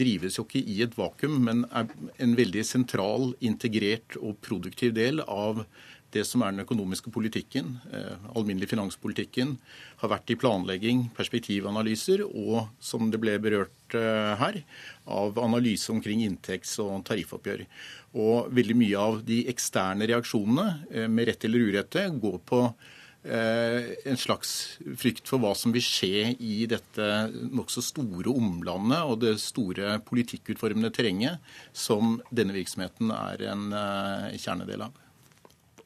H: drives jo ikke i et vakuum, men er en veldig sentral, integrert og produktiv del av det som er den økonomiske politikken, eh, alminnelig finanspolitikken, har vært i planlegging, perspektivanalyser og, som det ble berørt eh, her, av analyse omkring inntekts- og tariffoppgjør. Og veldig mye av de eksterne reaksjonene, eh, med rett eller urette, går på en slags frykt for hva som vil skje i dette nokså store omlandet og det store politikkutformende terrenget som denne virksomheten er en eh, kjernedel av.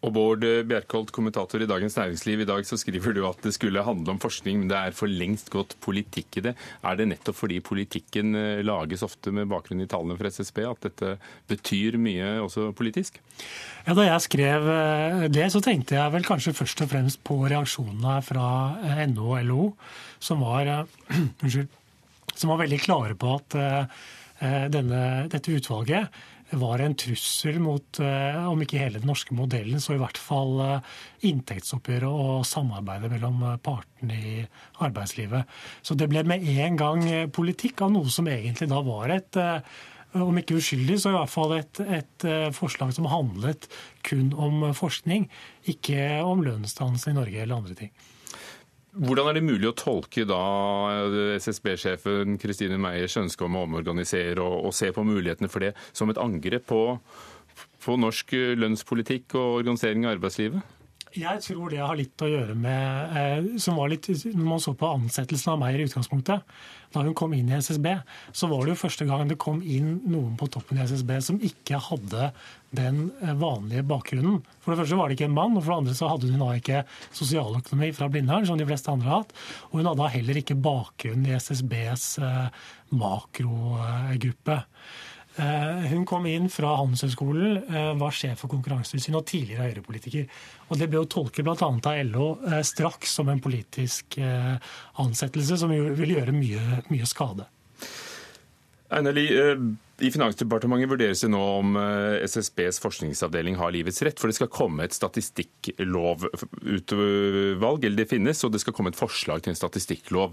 A: Og Bård Bjerkholt, kommentator i Dagens Næringsliv. I dag så skriver du at det skulle handle om forskning, men det er for lengst gått politikk i det. Er det nettopp fordi politikken eh, lages ofte med bakgrunn i tallene fra SSB at dette betyr mye også politisk?
I: Ja, Da jeg skrev eh, det, så tenkte jeg vel kanskje først og fremst på reaksjonene fra eh, NHO og LO, som var, som var veldig klare på at denne, dette utvalget var en trussel mot, eh, om ikke hele den norske modellen, så i hvert fall eh, inntektsoppgjøret og samarbeidet mellom eh, partene i arbeidslivet. Så det ble med en gang politikk av noe som egentlig da var et om ikke uskyldig, så i hvert fall et, et forslag som handlet kun om forskning, ikke om lønnsdannelse i Norge eller andre ting.
A: Hvordan er det mulig å tolke da SSB-sjefen Kristine Meyers ønske om å omorganisere og, og, se på mulighetene for det som et angrep på, på norsk lønnspolitikk og organisering av arbeidslivet?
I: Jeg tror det har litt å gjøre med eh, som var litt, Når man så på ansettelsen av Meyer i utgangspunktet, da hun kom inn i SSB, så var det jo første gang det kom inn noen på toppen i SSB som ikke hadde den eh, vanlige bakgrunnen. For det første var det ikke en mann, og for det andre så hadde hun da ikke sosialøkonomi fra Blindern, som de fleste andre har hatt. Og hun hadde heller ikke bakgrunn i SSBs eh, makrogruppe. Hun kom inn fra Handelshøyskolen, eh, var sjef for Konkurransetilsynet og tidligere Høyre-politiker. Og Det ble jo tolket bl.a. av LO eh, straks som en politisk ansettelse som vil gjøre mye, mye skade.
A: Einar i Finansdepartementet vurderes det nå om SSBs forskningsavdeling har livets rett, for det skal komme et statistikklovutvalg, eller det finnes, og det skal komme et forslag til en statistikklov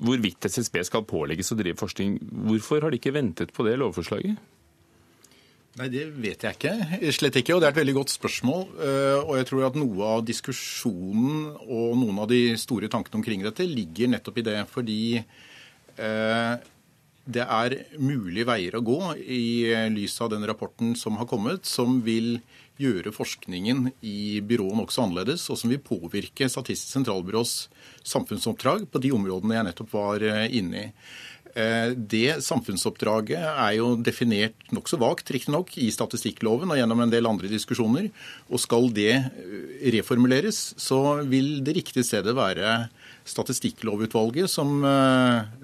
A: hvorvidt SSB skal pålegges å drive forskning. Hvorfor har de ikke ventet på det lovforslaget?
H: Nei, Det vet jeg ikke. Slett ikke. Og det er et veldig godt spørsmål. Eh, og jeg tror at noe av diskusjonen og noen av de store tankene omkring dette ligger nettopp i det. Fordi eh, det er mulige veier å gå i lys av den rapporten som har kommet, som vil gjøre forskningen i byrået nokså annerledes, og som vil påvirke Statistisk sentralbyrås samfunnsoppdrag på de områdene jeg nettopp var eh, inne i. Eh, det samfunnsoppdraget er jo definert nokså vagt riktignok, i statistikkloven og gjennom en del andre diskusjoner. Og skal det eh, reformuleres, så vil det riktige stedet være Statistikklovutvalget, som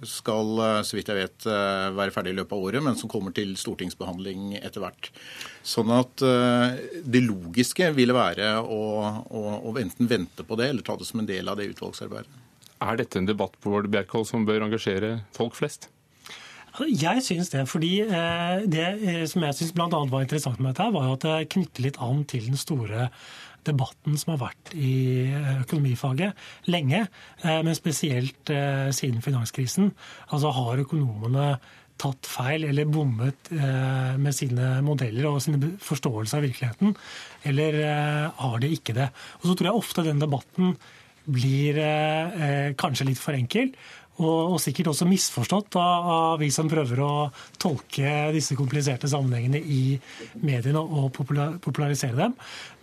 H: skal, så vidt jeg vet, være ferdig i løpet av året, men som kommer til stortingsbehandling etter hvert. Sånn at det logiske ville være å, å, å enten vente på det eller ta det som en del av det utvalgsarbeidet.
A: Er dette en debatt på Bård Bjerkholt som bør engasjere folk flest?
I: Jeg syns det. fordi eh, Det eh, som jeg syns bl.a. var interessant med dette, var at det knytter litt an til den store debatten som har vært i eh, økonomifaget lenge, men spesielt siden finanskrisen. Altså har økonomene tatt feil eller bommet med sine modeller og sine forståelse av virkeligheten, eller har de ikke det? Og så tror jeg ofte den debatten blir eh, kanskje litt for enkel. Og, og, sikkert også misforstått av, av, vi som prøver å tolke disse kompliserte sammenhengene i mediene og popular, popularisere dem.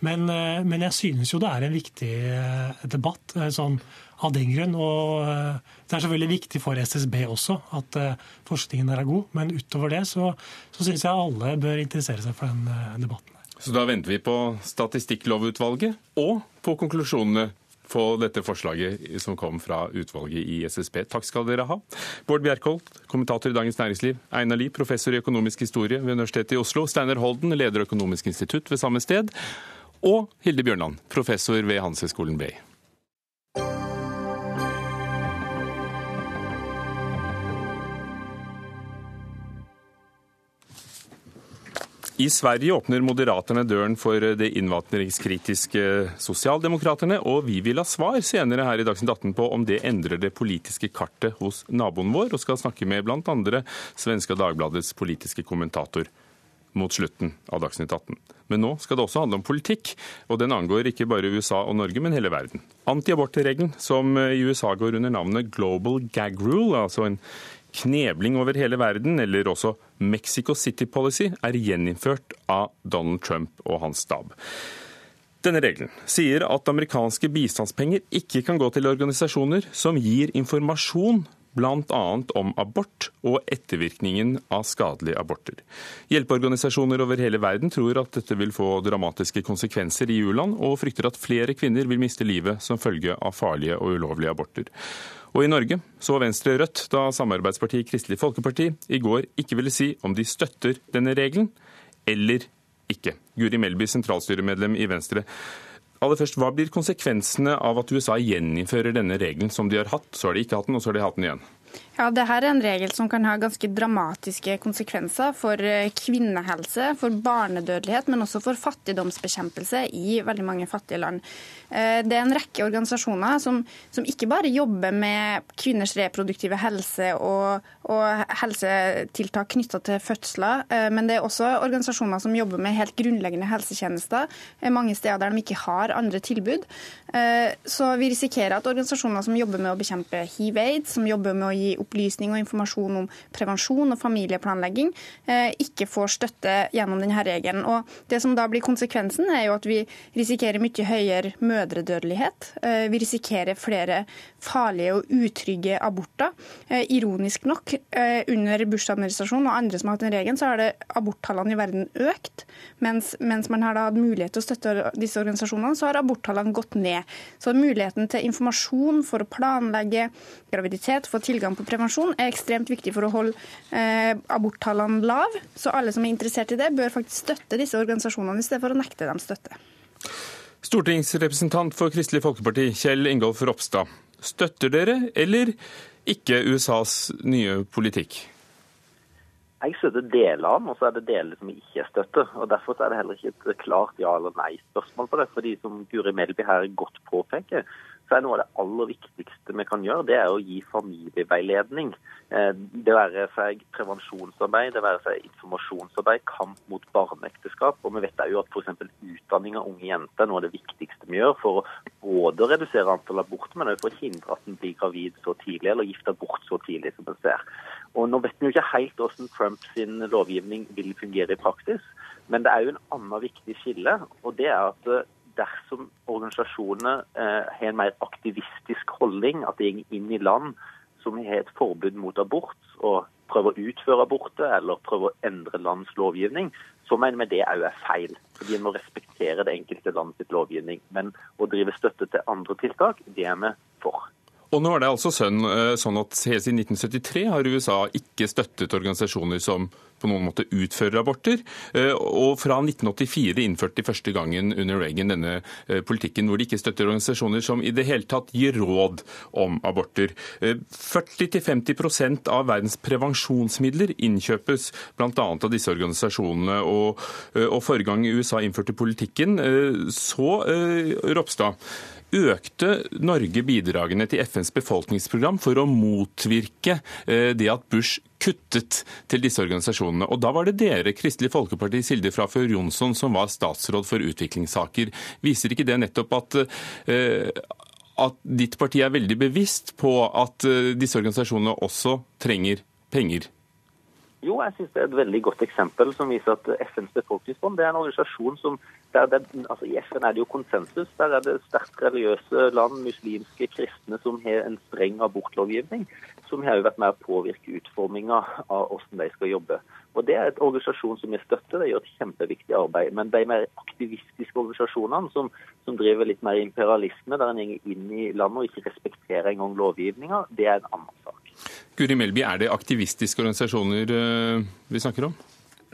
I: Men, eh, men, jeg synes jo det er en viktig eh, debatt eh, sånn, av den grunn. Og det er selvfølgelig viktig for SSB også at forskningen forskningen er god. Men utover det så, så syns jeg alle bør interessere seg for den debatten.
A: Så da venter vi på Statistikklovutvalget og på konklusjonene på dette forslaget som kom fra utvalget i SSB. Takk skal dere ha. Bård Bjerkholt, kommentator i Dagens Næringsliv. Einar Lie, professor i økonomisk historie ved Universitetet i Oslo. Steinar Holden, leder Økonomisk institutt ved samme sted. Og Hilde Bjørnland, professor ved Handelshøyskolen BI. I Sverige åpner Moderaterna døren for de innvandringskritiske sosialdemokraterne, og vi vil ha svar senere her i Dagsnytt 18 på om det endrer det politiske kartet hos naboen vår, og skal snakke med bl.a. Svenska Dagbladets politiske kommentator mot slutten av Dagsnytt 18. Men nå skal det også handle om politikk, og den angår ikke bare USA og Norge, men hele verden. Antiabortregelen, som i USA går under navnet Global Gag Rule, altså en knebling over hele verden, eller også Mexico City Policy, er gjeninnført av Donald Trump og hans stab. Denne regelen sier at amerikanske bistandspenger ikke kan gå til organisasjoner som gir informasjon bl.a. om abort og ettervirkningen av skadelige aborter. Hjelpeorganisasjoner over hele verden tror at dette vil få dramatiske konsekvenser i u-land, og frykter at flere kvinner vil miste livet som følge av farlige og ulovlige aborter. Og i Norge så Venstre rødt da samarbeidspartiet Kristelig Folkeparti i går ikke ville si om de støtter denne regelen eller ikke. Guri Melby, sentralstyremedlem i Venstre. Aller først, Hva blir konsekvensene av at USA gjeninnfører denne regelen som de har hatt? Så har de ikke hatt den, og så har de hatt den igjen.
J: Ja, det her er en regel som kan ha ganske dramatiske konsekvenser for eh, kvinnehelse, for barnedødelighet, men også for fattigdomsbekjempelse i veldig mange fattige land. Eh, det er en rekke organisasjoner som, som ikke bare jobber med kvinners reproduktive helse og, og helsetiltak knytta til fødsler, eh, men det er også organisasjoner som jobber med helt grunnleggende helsetjenester mange steder der de ikke har andre tilbud. Så vi risikerer at organisasjoner som jobber med å bekjempe hiv-aids, som jobber med å gi opplysning og informasjon om prevensjon og familieplanlegging, eh, ikke får støtte gjennom denne regelen. Og Det som da blir konsekvensen, er jo at vi risikerer mye høyere mødredødelighet. Eh, vi risikerer flere farlige og utrygge aborter. Eh, ironisk nok, under Bush-administrasjonen og andre som har hatt den regelen, så har det aborttallene i verden økt. Mens, mens man har da hatt mulighet til å støtte disse organisasjonene, så har aborttallene gått ned. Så muligheten til informasjon for å planlegge graviditet, få tilgang tilgang på prevensjon er ekstremt viktig for å holde eh, aborttallene lav. Så alle som er interessert i det, bør faktisk støtte disse organisasjonene i stedet for å nekte dem støtte.
A: Stortingsrepresentant for Kristelig Folkeparti, Kjell Ingolf Ropstad. Støtter dere eller ikke USAs nye politikk?
K: Jeg støtter deler av den, og så er det deler som jeg ikke støtter. og Derfor er det heller ikke et klart ja- eller nei-spørsmål på det. fordi som Guri Melby her godt påpeker, så er noe av det aller viktigste vi kan gjøre, det er å gi familieveiledning. Eh, det være seg prevensjonsarbeid, det være seg informasjonsarbeid, kamp mot barneekteskap. Og vi vet jo at f.eks. utdanning av unge jenter er noe av det viktigste vi gjør for å både redusere antall aborter, men også for å hindre at en blir gravid så tidlig eller gifta bort så tidlig som en ser. Og Nå vet vi jo ikke helt hvordan Trumps lovgivning vil fungere i praksis, men det er jo en annen viktig skille. og det er at eh, dersom organisasjonene eh, har en mer aktivistisk holdning, at de går inn i land som har et forbud mot abort, og prøver å utføre aborter eller prøver å endre lands lovgivning, så mener vi det òg er feil. Fordi en må respektere det enkelte landets lovgivning. Men å drive støtte til andre tiltak, det er vi for.
A: Og nå er det altså sånn, sånn at Helt siden 1973 har USA ikke støttet organisasjoner som på noen måte utfører aborter. Eh, og fra 1984 innførte de første gangen under Reagan denne eh, politikken hvor de ikke støtter organisasjoner som i det hele tatt gir råd om aborter. 40-50% av verdens prevensjonsmidler innkjøpes bl.a. av disse organisasjonene. Og forrige gang USA innførte politikken, så Ropstad økte Norge bidragene til FNs befolkningsprogram for å motvirke eh, det at Bush kuttet til disse organisasjonene. Og Da var det dere, Kristelig Folkeparti, Silde Frafjord Jonsson, som var statsråd for utviklingssaker. Viser ikke det nettopp at eh, at ditt parti er veldig bevisst på at eh, disse organisasjonene også trenger penger?
K: Jo, jeg synes det er et veldig godt eksempel som viser at FNs befolkningsfond det er en organisasjon som det, altså I FN er det jo konsensus. Der er det sterkt religiøse land, muslimske kristne, som har en streng abortlovgivning. Som har jo vært med å påvirke utforminga av hvordan de skal jobbe. Og Det er et organisasjon som vi støtter, de gjør et kjempeviktig arbeid. Men de mer aktivistiske organisasjonene som, som driver litt mer imperialisme, der en går inn i landet og ikke respekterer engang lovgivninga, det er en annen sak.
A: Guri Melby, er det aktivistiske organisasjoner eh, vi snakker om?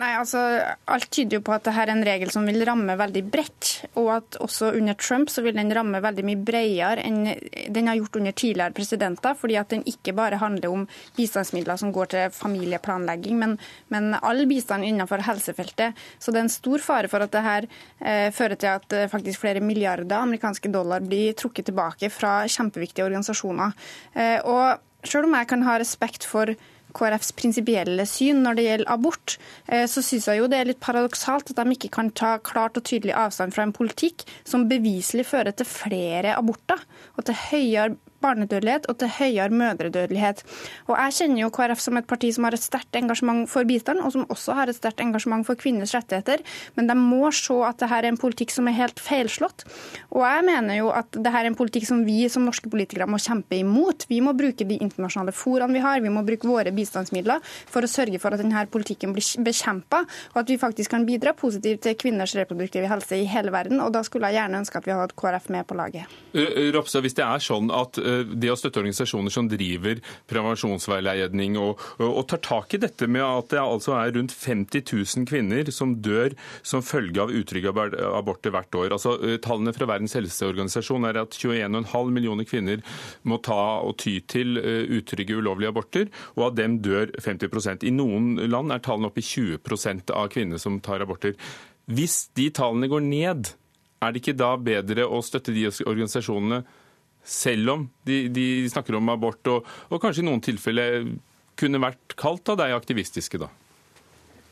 J: Nei, altså, Alt tyder jo på at dette er en regel som vil ramme veldig bredt. Og at også under Trump så vil den ramme veldig mye bredere enn den har gjort under tidligere presidenter. fordi at den ikke bare handler om bistandsmidler som går til familieplanlegging, men, men all bistand innenfor helsefeltet. Så det er en stor fare for at dette eh, fører til at eh, faktisk flere milliarder amerikanske dollar blir trukket tilbake fra kjempeviktige organisasjoner. Eh, og selv om jeg kan ha respekt for KrFs prinsipielle syn når det gjelder abort, eh, så syns jeg jo det er litt paradoksalt at de ikke kan ta klart og tydelig avstand fra en politikk som beviselig fører til flere aborter og til høyere barnedødelighet og til høyere mødredødelighet. Og Jeg kjenner jo KrF som et parti som har et sterkt engasjement for bistand, og som også har et sterkt engasjement for kvinners rettigheter, men de må se at dette er en politikk som er helt feilslått. Og jeg mener jo at dette er en politikk som vi som norske politikere må kjempe imot. Vi må bruke de internasjonale foraene vi har, vi må bruke våre bistandsmidler for å sørge for at denne politikken blir bekjempa, og at vi faktisk kan bidra positivt til kvinners reproduktive helse i hele verden. Og da skulle jeg gjerne ønske at vi hadde KrF med på laget.
A: Ropstad, hvis det er sånn at Eh, det å støtte organisasjoner som driver prevensjonsveiledning og, og, tar tak i dette med at det altså er rundt 50 000 kvinner som dør som følge av utrygge aborter hvert år. Altså, eh, tallene fra Verdens helseorganisasjon er at 21,5 millioner kvinner må ta og ty til eh, utrygge, ulovlige aborter, og av dem dør 50% I noen land er tallene oppe i 20% av kvinner som tar aborter. Hvis de tallene går ned, er det ikke da bedre å støtte de organisasjonene selv om de, de snakker om abort, og, og, kanskje i noen tilfeller kunne vært kalt av deg aktivistiske, da?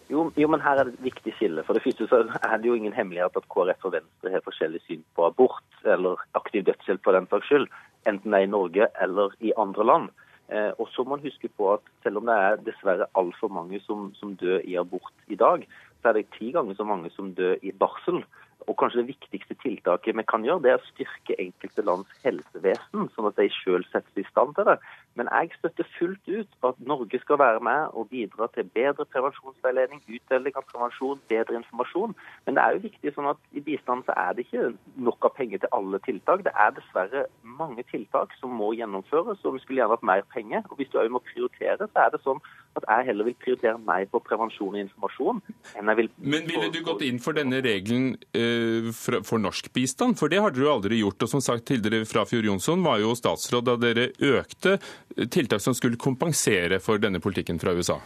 K: Jo, jo, men her er det et viktig skille. For det første så er det jo ingen hemmelighet at KrF og Venstre har forskjellig syn på abort, eller aktiv dødshjelp for den saks skyld, enten det er i Norge eller i andre land. Eh, og så må man huske på at selv om det er dessverre altfor mange som, som dør i abort i dag, så er det ti ganger så mange som dør i barsel. Og kanskje det viktigste tiltaket vi kan gjøre, det er å styrke enkelte lands helsevesen, sånn at de selv settes i stand til det. Men jeg støtter fullt ut at Norge skal være med og bidra til bedre prevensjonsveiledning, utdeling av prevensjon, bedre informasjon. Men det er jo viktig sånn at i bistanden så er det ikke nok av penger til alle tiltak. Det er dessverre mange tiltak som må gjennomføres, og vi skulle gjerne hatt mer penger. Og hvis du òg må prioritere, så er det sånn at jeg heller vil prioritere mer på prevensjon og informasjon enn jeg vil
A: Men ville du gått inn for denne regelen uh, for, for norsk bistand? For det har dere jo aldri gjort. Og som sagt, Hilde Frafjord Jonsson var jo statsråd da dere økte tiltak som skulle kompensere for denne politikken fra USA?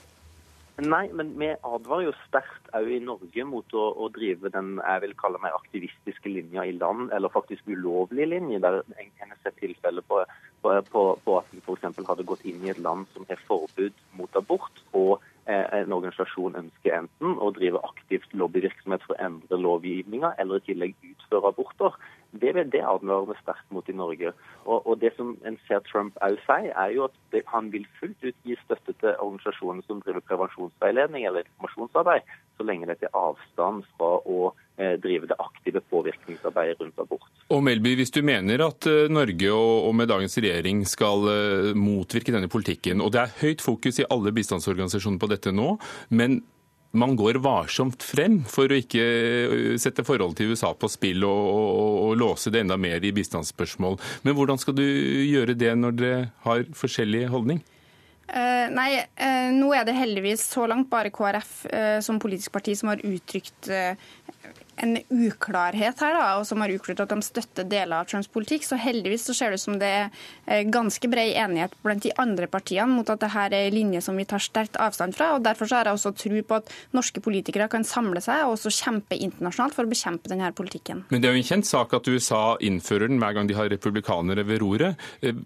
K: Nei, men vi advarer jo sterkt òg i Norge mot å, å, drive den jeg vil kalle mer aktivistiske linja i land, eller faktisk ulovlige linjer, der en har sett på, på, på, på, at vi f.eks. hadde gått inn i et land som har forbud mot abort, og eh, en organisasjon ønsker enten å drive aktivt lobbyvirksomhet for å endre lovgivninga, eller i tillegg utføre aborter. Det, det advarer vi sterkt mot i Norge. Og, og, Det som en ser Trump òg si, er jo at det, han vil fullt ut gi støtte til organisasjoner som driver prevensjonsveiledning eller informasjonsarbeid, så lenge det er avstand fra å eh, drive det aktive påvirkningsarbeidet rundt abort.
A: Og Melby, Hvis du mener at eh, Norge og, og med dagens regjering skal eh, motvirke denne politikken, og det er høyt fokus i alle bistandsorganisasjoner på dette nå, men man går varsomt frem for å ikke øh, sette forholdet til USA på spill og, og, og, låse det enda mer i bistandsspørsmål. Men hvordan skal du gjøre det når dere har forskjellig holdning?
J: Uh, nei, uh, nå er det heldigvis så langt bare KrF uh, som politisk parti som har uttrykt en uklarhet her, da, og som har utklart at de støtter deler av Trumps politikk. Så heldigvis så ser det ut som det er ganske bred enighet blant de andre partiene mot at dette er en linje som vi tar sterkt avstand fra. og Derfor så har jeg også tro på at norske politikere kan samle seg og også kjempe internasjonalt for å bekjempe denne politikken.
A: Men det er jo en kjent sak at USA innfører den hver gang de har republikanere ved roret. Eh,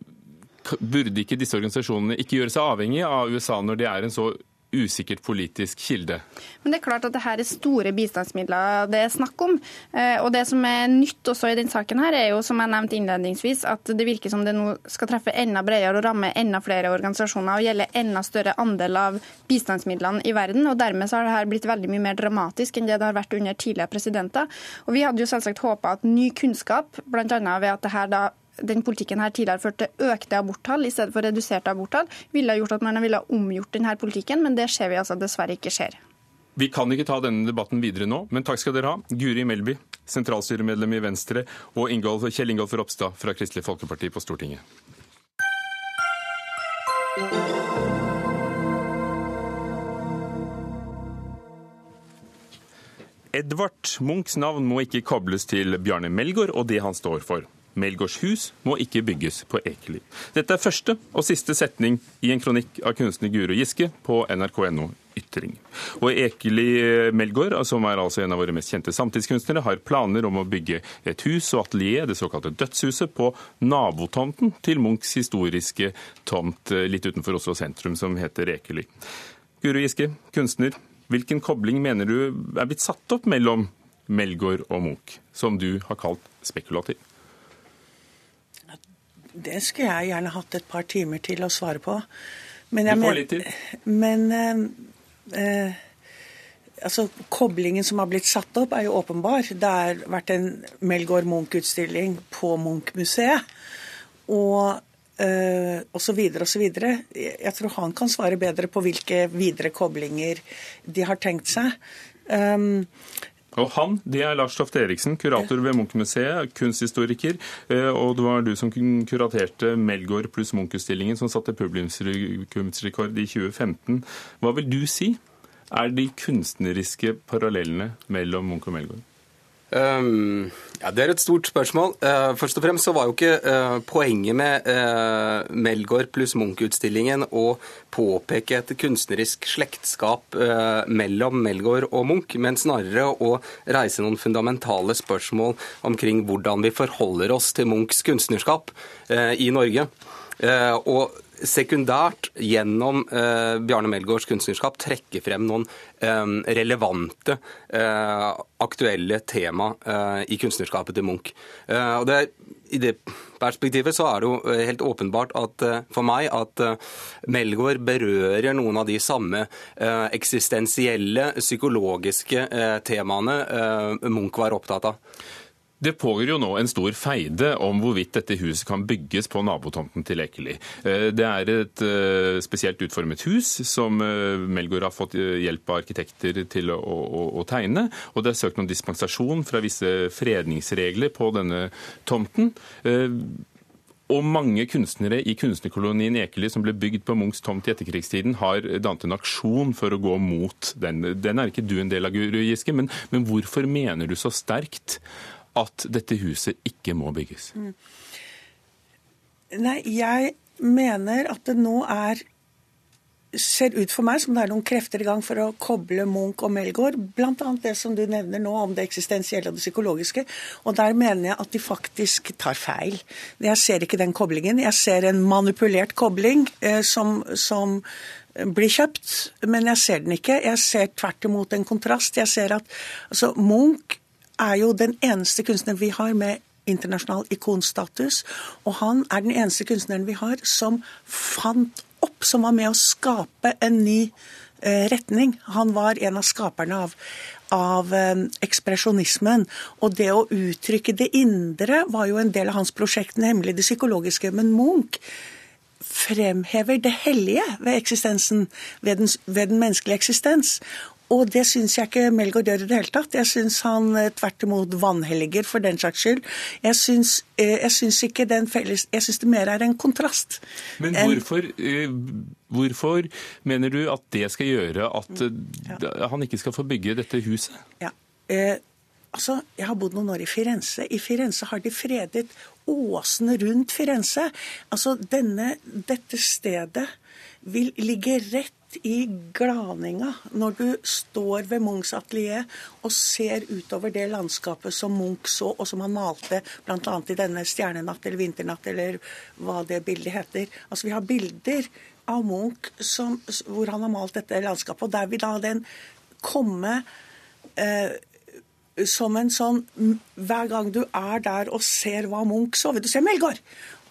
A: burde ikke disse organisasjonene ikke gjøre seg avhengig av USA når de er en så usikkert politisk kilde.
J: Men det er klart at det her er store bistandsmidler det er snakk om. Eh, og det som er nytt også i denne saken, her er jo, som jeg nevnte innledningsvis, at det virker som det nå skal treffe enda bredere og ramme enda flere organisasjoner og gjelde enda større andel av bistandsmidlene i verden. og Dermed så har det her blitt veldig mye mer dramatisk enn det det har vært under tidligere presidenter. Og Vi hadde jo selvsagt håpa at ny kunnskap, bl.a. ved at det her da den politikken her tidligere førte til økte aborttall i stedet for reduserte aborttall, ville gjort at man ville omgjort denne politikken, men det ser vi altså dessverre ikke skjer.
A: Vi kan ikke ta denne debatten videre nå, men takk skal dere ha. Guri Melby, sentralstyremedlem i Venstre, og Ingolf, Kjell Ingolf Ropstad fra Kristelig Folkeparti på Stortinget. Edvard Munchs navn må ikke kobles til Bjarne Melgaard og det han står for. Melgårds hus må ikke bygges på Ekeli. Dette er første og siste setning i en kronikk av kunstner Guro Giske på nrk.no Ytring. Og Ekeli Melgaard, som er altså en av våre mest kjente samtidskunstnere, har planer om å bygge et hus og atelier, det såkalte Dødshuset, på nabotomten til Munchs historiske tomt eh, litt utenfor Oslo sentrum, som heter Ekeli. Guro Giske, kunstner. Hvilken kobling mener du er blitt satt opp mellom Melgaard og Munch, som du har kalt spekulativ?
L: Det skulle jeg gjerne hatt et par timer til å svare på.
A: Men jeg, du får litt til.
L: Men eh, eh, altså, koblingen som har blitt satt opp, er jo åpenbar. Det har vært en Melgaard Munch-utstilling på Munch-museet. Og Uh, og så videre og så videre. Jeg tror han kan svare bedre på hvilke videre koblinger de har tenkt seg. Um,
A: og han, det er Lars Tofte Eriksen, kurator ved Munch-museet, kunsthistoriker. Eh, og det var du som kuraterte Melgaard pluss Munch-utstillingen, som satte publikumsrekord i 2015. Hva vil du si er de kunstneriske parallellene mellom Munch og Melgaard?
M: Um, ja, Det er et stort spørsmål. Uh, først og fremst så var jo ikke uh, poenget med uh, Melgaard pluss Munch-utstillingen å påpeke et kunstnerisk slektskap mellom Melgaard og Munch, men snarere å reise noen fundamentale spørsmål omkring hvordan vi forholder oss til Munchs kunstnerskap i Norge. og sekundært gjennom eh, Bjarne Melgaards kunstnerskap trekke frem noen eh, relevante, eh, aktuelle tema eh, i kunstnerskapet til Munch. Eh, og det, I det perspektivet så er det jo eh, helt åpenbart at, for meg at Melgaard berører noen av de samme eksistensielle, psykologiske temaene Munch var opptatt av.
A: Det pågår jo nå en stor feide om hvorvidt dette huset kan bygges på nabotomten til Ekeli. Eh, det er et eh, spesielt utformet hus som eh, Melgaard har fått hjelp av arkitekter til å, tegne. Og det er søkt om dispensasjon fra visse fredningsregler på denne tomten. Og mange kunstnere i kunstnerkolonien Ekeli som ble bygd på Munchs tomt i etterkrigstiden, har dannet en aksjon for å gå mot den. Den er ikke du en del av, Giske, men, men hvorfor mener du så sterkt at dette huset ikke må bygges? Mm.
L: Nei, jeg mener at det nå er ser ut for meg som det er noen krefter i gang for å koble Munch og Melgaard. Bl.a. det som du nevner nå om det eksistensielle og det psykologiske. Og der mener jeg at de faktisk tar feil. Jeg ser ikke den koblingen. Jeg ser en manipulert kobling eh, som, som blir kjøpt, men jeg ser den ikke. Jeg ser tvert imot en kontrast. Jeg ser at altså, Munch er jo den eneste kunstneren vi har med internasjonal ikonstatus. Og han er den eneste kunstneren vi har som fant opp, som var med å skape en ny eh, retning. Han var en av skaperne av, av eh, ekspresjonismen. Og det å uttrykke det indre var jo en del av hans prosjekt, nemlig det psykologiske. Men Munch fremhever det hellige ved eksistensen, ved den, ved den menneskelige eksistens. Og det syns jeg ikke Melgaard gjør i det hele tatt. Jeg syns han eh, tvert imot vanhelliger for den saks skyld. Jeg syns, eh, jeg syns ikke den felles Jeg syns det mer er en kontrast.
A: Men hvorfor, eh, hvorfor mener du at det skal gjøre at ja. han ikke skal få bygge dette huset?
L: Ja, eh, altså, Jeg har bodd noen år i Firenze. I Firenze har de fredet åsene rundt Firenze. Altså, denne, Dette stedet vil ligge rett i glaninga når du står ved Munchs atelier og ser utover det landskapet som Munch så, og som han malte bl.a. i denne 'Stjernenatt' eller 'Vinternatt' eller hva det bildet heter. Altså Vi har bilder av Munch som, hvor han har malt dette landskapet, og der vil da den komme eh, som en sånn Hver gang du er der og ser hva Munch så Vil du se Melgaard?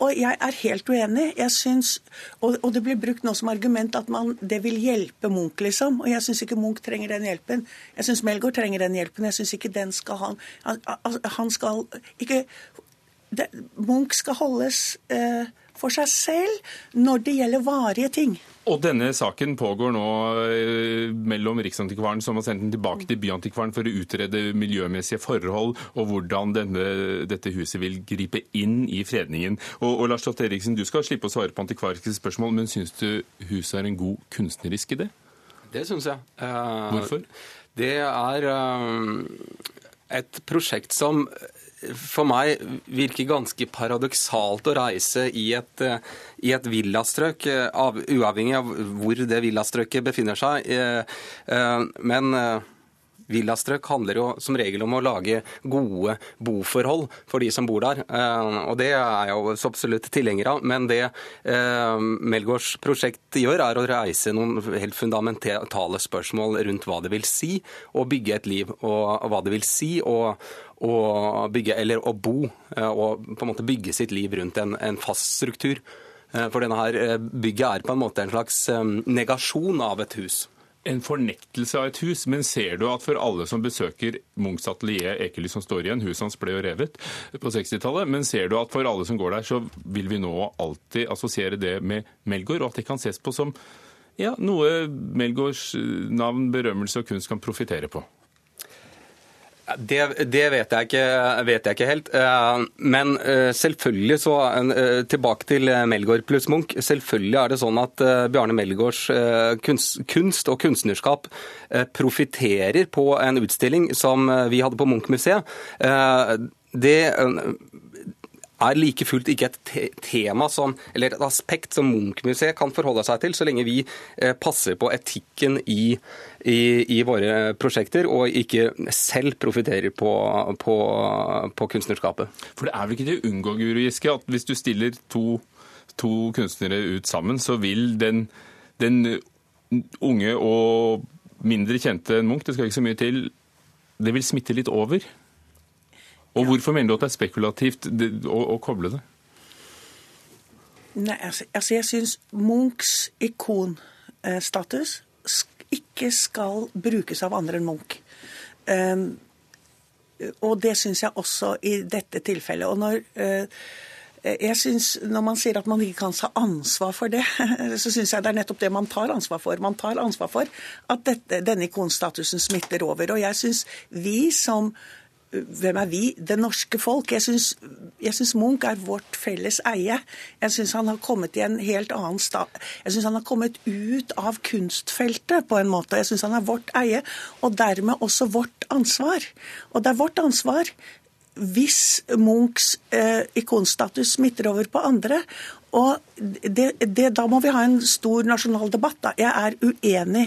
L: Og jeg er helt uenig. Jeg synes, og, og, det blir brukt nå som argument at man, det vil hjelpe Munch, liksom. Og jeg syns ikke Munch trenger den hjelpen. Jeg syns Melgaard trenger den hjelpen. Jeg syns ikke den skal han Han, han skal ikke det, Munch skal holdes eh, for seg selv når det gjelder varige ting.
A: Og denne saken pågår nå eh, mellom Riksantikvaren, som har sendt den tilbake til Byantikvaren for å utrede miljømessige forhold og hvordan denne, dette huset vil gripe inn i fredningen. Og, og Lars Tott Eriksen, du skal slippe å svare på antikvariske spørsmål, men syns du huset er en god kunstnerisk idé?
M: Det syns jeg. Uh,
A: Hvorfor?
M: Det er uh, et prosjekt som for meg virker ganske paradoksalt å reise i et, eh, i et villastrøk, av, uavhengig av hvor det villastrøket befinner seg. Eh, men Villastrøk handler jo som regel om å lage gode boforhold for de som bor der. Og det er jeg jo absolutt tilhenger av. Men det Melgaards prosjekt gjør, er å reise noen helt fundamentale spørsmål rundt hva det vil si å bygge et liv, og hva det vil si å å bygge, eller å bo eh, og på en måte bygge sitt liv rundt en, en fast struktur. Eh, for denne her eh, bygget er på en måte en slags negasjon av et hus.
A: En fornektelse av et hus, men ser du at for alle som besøker Munchs atelier Ekely som står igjen, huset hans ble jo revet på 60-tallet, men ser du at for alle som går der, så vil vi nå alltid assosiere det med Melgaard, og at det kan ses på som ja, noe Melgaards navn, berømmelse og kunst kan profitere på?
M: Det, det vet, jeg ikke, vet, jeg ikke, helt. Eh, men eh, selvfølgelig så eh, Tilbake til Melgaard pluss Munch. Selvfølgelig er det sånn at Bjarne Melgaards kunst og kunstnerskap profitterer på en utstilling som vi hadde på Munch-museet. Det er like fullt ikke et tema som, eller et aspekt som Munch-museet kan forholde seg til, så lenge vi passer på etikken i i, i våre prosjekter, og ikke selv profitterer på, på, på, kunstnerskapet.
A: For det er vel ikke til å unngå, Guru Giske, at hvis du stiller to, to kunstnere ut sammen, så vil den, den unge og mindre kjente Munch, det skal ikke så mye til, det vil smitte litt over? Og hvorfor mener du at det er spekulativt å, å koble det?
L: Nei, altså, altså jeg syns Munchs ikonstatus ikke skal brukes av andre enn Munch. Um, og det syns jeg også i dette tilfellet. Og når jeg synes, Når man sier at man ikke kan ta ansvar for det, så syns jeg det er nettopp det man tar ansvar for. Man tar ansvar for at dette, denne ikonstatusen smitter over. Og jeg syns vi som hvem er vi? Det norske folk. Jeg syns Munch er vårt felles eie. Jeg syns han har kommet i en helt annen sta... Jeg syns han har kommet ut av kunstfeltet på en måte. Jeg syns han er vårt eie, og dermed også vårt ansvar. Og det er vårt ansvar hvis Munchs eh, ikonstatus smitter over på andre. Og det, det, Da må vi ha en stor nasjonal debatt. Da. Jeg er uenig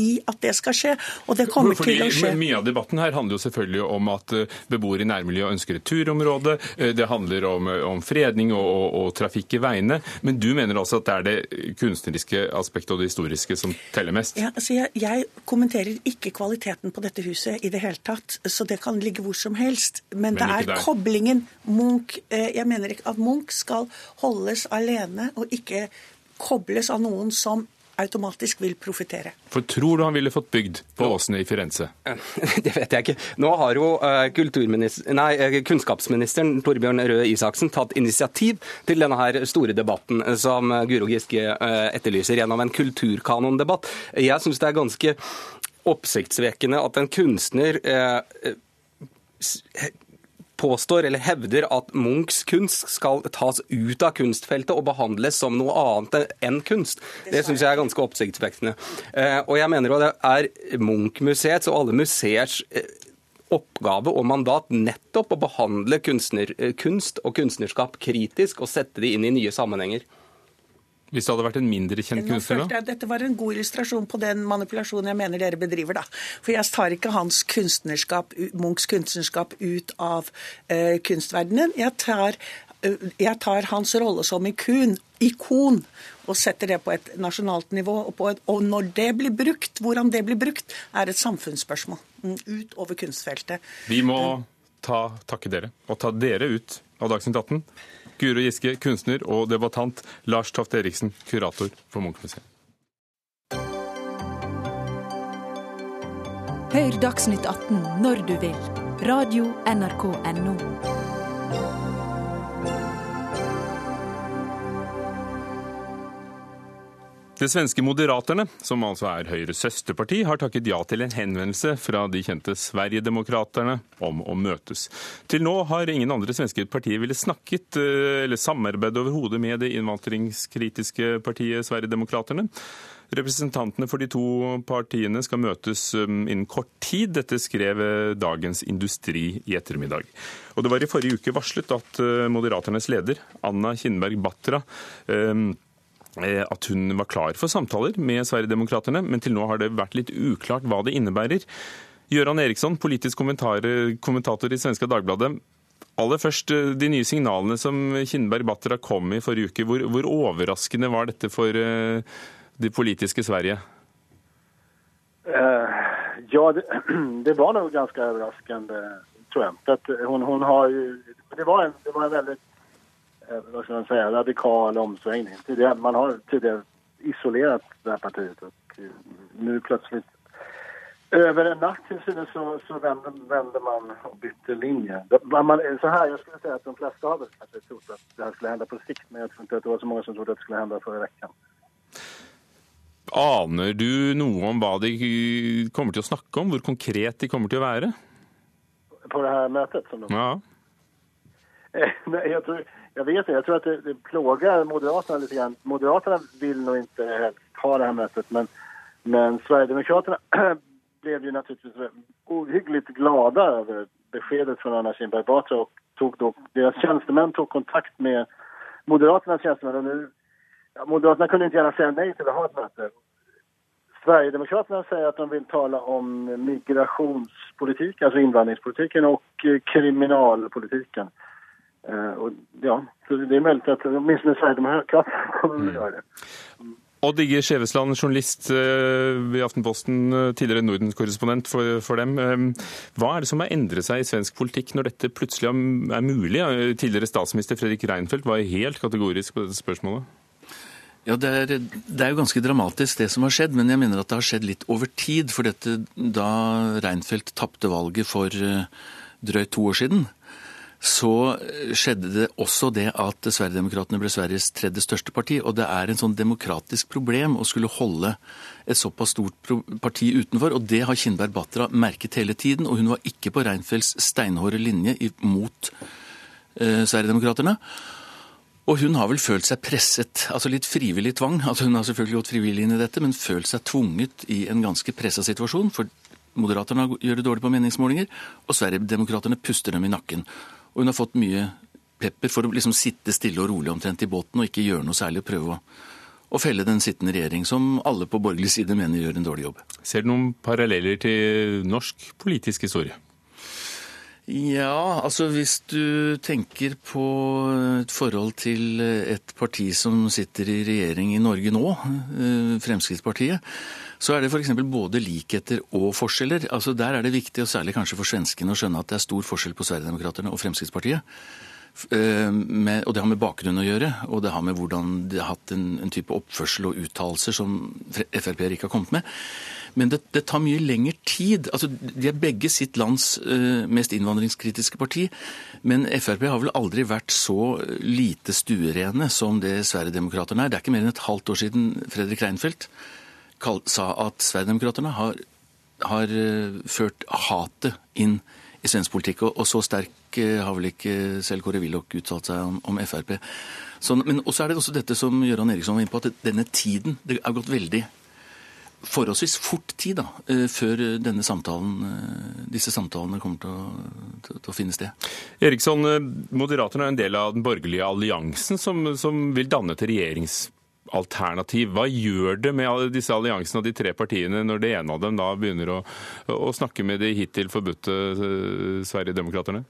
L: i at det skal skje, og det kommer Fordi, til å skje.
A: Mye av debatten her handler jo selvfølgelig om at eh, beboere i nærmiljøet ønsker et turområde. Eh, det handler om, om fredning og, og, og, trafikk i veiene. Men du mener altså at det er det kunstneriske aspektet og det historiske som teller mest?
L: Ja, altså jeg, jeg kommenterer ikke kvaliteten på dette huset i det hele tatt, så det kan ligge hvor som helst. Men, Men det er koblingen Munch eh, Jeg mener ikke at Munch skal holdes alene og ikke kobles av noen som automatisk vil profitere.
A: For tror du han ville fått bygd på Åsene i Firenze?
M: Det vet jeg ikke. Nå har jo eh, nei, eh, kunnskapsministeren Torbjørn Røe Isaksen tatt initiativ til denne her store debatten som Guro Giske eh, etterlyser gjennom en kulturkanondebatt. Jeg syns det er ganske oppsiktsvekkende at en kunstner påstår eller hevder at Munchs kunst skal tas ut av kunstfeltet og behandles som noe annet enn kunst. Det syns jeg er ganske oppsiktsvekkende. Eh, og jeg mener jo det er Munch-museets og alle museers eh, oppgave og mandat nettopp å behandle kunstner, eh, kunst og kunstnerskap kritisk og sette det inn i nye sammenhenger.
A: Hvis det hadde vært en mindre kjent kunstner? da?
L: Dette var en god illustrasjon på den manipulasjonen jeg mener dere bedriver. da. For jeg tar ikke hans kunstnerskap, Munchs kunstnerskap ut av uh, kunstverdenen. Jeg tar, uh, jeg tar, hans rolle som ikon, ikon og setter det på et nasjonalt nivå. Og, et, og, når det blir brukt, hvordan det blir brukt, er et samfunnsspørsmål mm, utover kunstfeltet.
A: Vi må ta, takke dere og ta dere ut av Dagsnytt 18. Guro Giske, kunstner og debattant. Lars Toft Eriksen, kurator for Munch-museet.
E: Hør Dagsnytt 18 når du vil. Radio NRK Radio.nrk.no.
A: Det svenske Moderaterne, som altså er Høyres søsterparti, har takket ja til en henvendelse fra de kjente Sverigedemokraterne om å møtes. Til nå har ingen andre svenske partier ville snakket eh, eller samarbeide overhodet med det innvandringskritiske partiet Sverigedemokraterne. Representantene for de to partiene skal møtes um, innen kort tid. Dette skrev eh, Dagens Industri i ettermiddag. Og Det var i forrige uke varslet at eh, Moderaternes leder, Anna Kinberg Batra, at hun var klar for samtaler med Sverigedemokraterna, men til nå har det vært litt uklart hva det innebærer. Gøran Eriksson, politisk kommentator i Svenska Dagbladet. Aller først, eh, de nye signalene som Kinnberg Batra kom med i forrige uke. Hvor, hvor overraskende var dette for uh, det politiske Sverige?
N: Ja, det, det, var nok ganske overraskende, tror jeg. Hun, hun har det, var en, det var en veldig Eh, vad ska man säga, radikal omsvängning. Tidigare, man har tidigare isolerat det här partiet och eh, nu plötsligt över en natt till synes så, så vände, man och bytte linje. Man, så här, jag skulle säga att de flesta har kanske trodde att det här skulle hända på sikt men jag tror inte att det var så många som trodde att det skulle hända förra veckan.
A: Aner du noe om hva de kommer til å snakke om? Hvor konkret de kommer til å være?
N: På det her møtet? Som de...
A: Ja.
N: Nei, jeg tror, jag vet inte. Jag tror att det, det plågar Moderaterna lite grann. Moderaterna vill nog inte helst ha det här mötet, men, men Sverigedemokraterna blev ju naturligtvis ohyggligt glada över beskedet från Anna Kinberg Batra och tog då, deras tjänstemän tog kontakt med Moderaternas tjänstemän och nu, ja, Moderaterna kunde inte gärna säga nej till att ha ett möte. Sverigedemokraterna säger att de vill tala om migrationspolitik, alltså invandringspolitiken och kriminalpolitiken. Eh, og ja, så Det er mulig at minst Sverigedemokraterna kommer å gjøre det.
A: Odd Igge Skjevesland, journalist i ved Aftenposten, eh, tidligere Nordens-korrespondent for, for, dem. Hva er det som har endret seg i svensk politikk når dette plutselig er mulig? Tidligere statsminister Fredrik Reinfeldt var helt kategorisk på dette spørsmålet.
O: Ja, det er, det er, jo ganske dramatisk det som har skjedd, men jeg mener at det har skjedd litt over tid. For dette, da Reinfeldt tapte valget for drøyt to år siden, så skjedde det også det at Sverigedemokraterna ble Sveriges tredje største parti. Og det er en sånn demokratisk problem å skulle holde et såpass stort parti utenfor. Og det har Kindberg Batra merket hele tiden, og hun var ikke på Reinfeldts steinhårde linje mot eh, Sverigedemokraterna. Og hun har vel følt seg presset, altså litt frivillig tvang. altså Hun har selvfølgelig gått frivillig inn i dette, men følt seg tvunget i en ganske pressa situasjon. For Moderaterne gjør det dårlig på meningsmålinger, og Sverigedemokraterna puster dem i nakken. Og hun har fått mye pepper for å liksom sitte stille og rolig omtrent i båten og ikke gjøre noe særlig og prøve å, å felle den sittende regjering, som alle på borgerlig side mener gjør en dårlig jobb.
A: Ser du noen paralleller til norsk politisk historie?
O: Ja, altså hvis du tenker på et forhold til et parti som sitter i regjering i Norge nå, eh, Fremskrittspartiet, så er det f.eks. både likheter og forskjeller. Altså Der er det viktig, og særlig kanskje for svenskene, å skjønne at det er stor forskjell på Sverigedemokraterna og Fremskrittspartiet. Eh, med, og det har med bakgrunn å gjøre, og det har med hvordan de har hatt en, en type oppførsel og uttalelser som Frp-er ikke har kommet med. Men det, det, tar mye lengre tid. Altså, De er begge sitt lands uh, mest innvandringskritiske parti. Men Frp har vel aldri vært så lite stuerene som det Sverigedemokraterna er. Det er ikke mer enn et halvt år siden Fredrik Reinfeldt sa at Sverigedemokraterna har, har uh, ført hatet inn i svensk politikk. Og, og så sterk uh, har vel ikke selv Kåre Willoch uttalt seg om, om Frp. Så, men også er det også dette som Gøran Eriksson var inne på, at denne tiden Det har gått veldig forholdsvis fort tid da, eh, før denne samtalen, eh, disse samtalene kommer til å, til, til å finne sted.
A: Eriksson, Moderaterna er en del av den borgerlige alliansen som, som vil danne et regjeringsalternativ. Hva gjør det med disse alliansene og de tre partiene når det ene av dem da begynner å, å snakke med de hittil forbudte Sverigedemokraterna?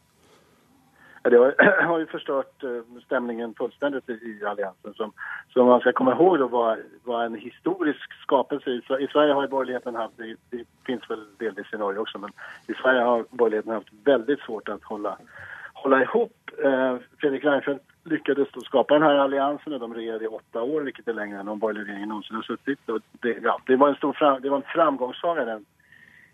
N: Det har ju förstört stemningen stämningen fullständigt i alliansen som, som man ska komma ihåg var, var en historisk skapelse. I Sverige har borgerligheten haft, det, det finns väl delvis i Norge också, men i Sverige har borgerligheten haft väldigt svårt att hålla, hålla ihop. Eh, Fredrik Reinfeldt lyckades då skapa den här alliansen och de regerade i åtta år, vilket är längre än någon borgerlig regering någonsin har suttit. Det, ja, det var en stor en framgångssaga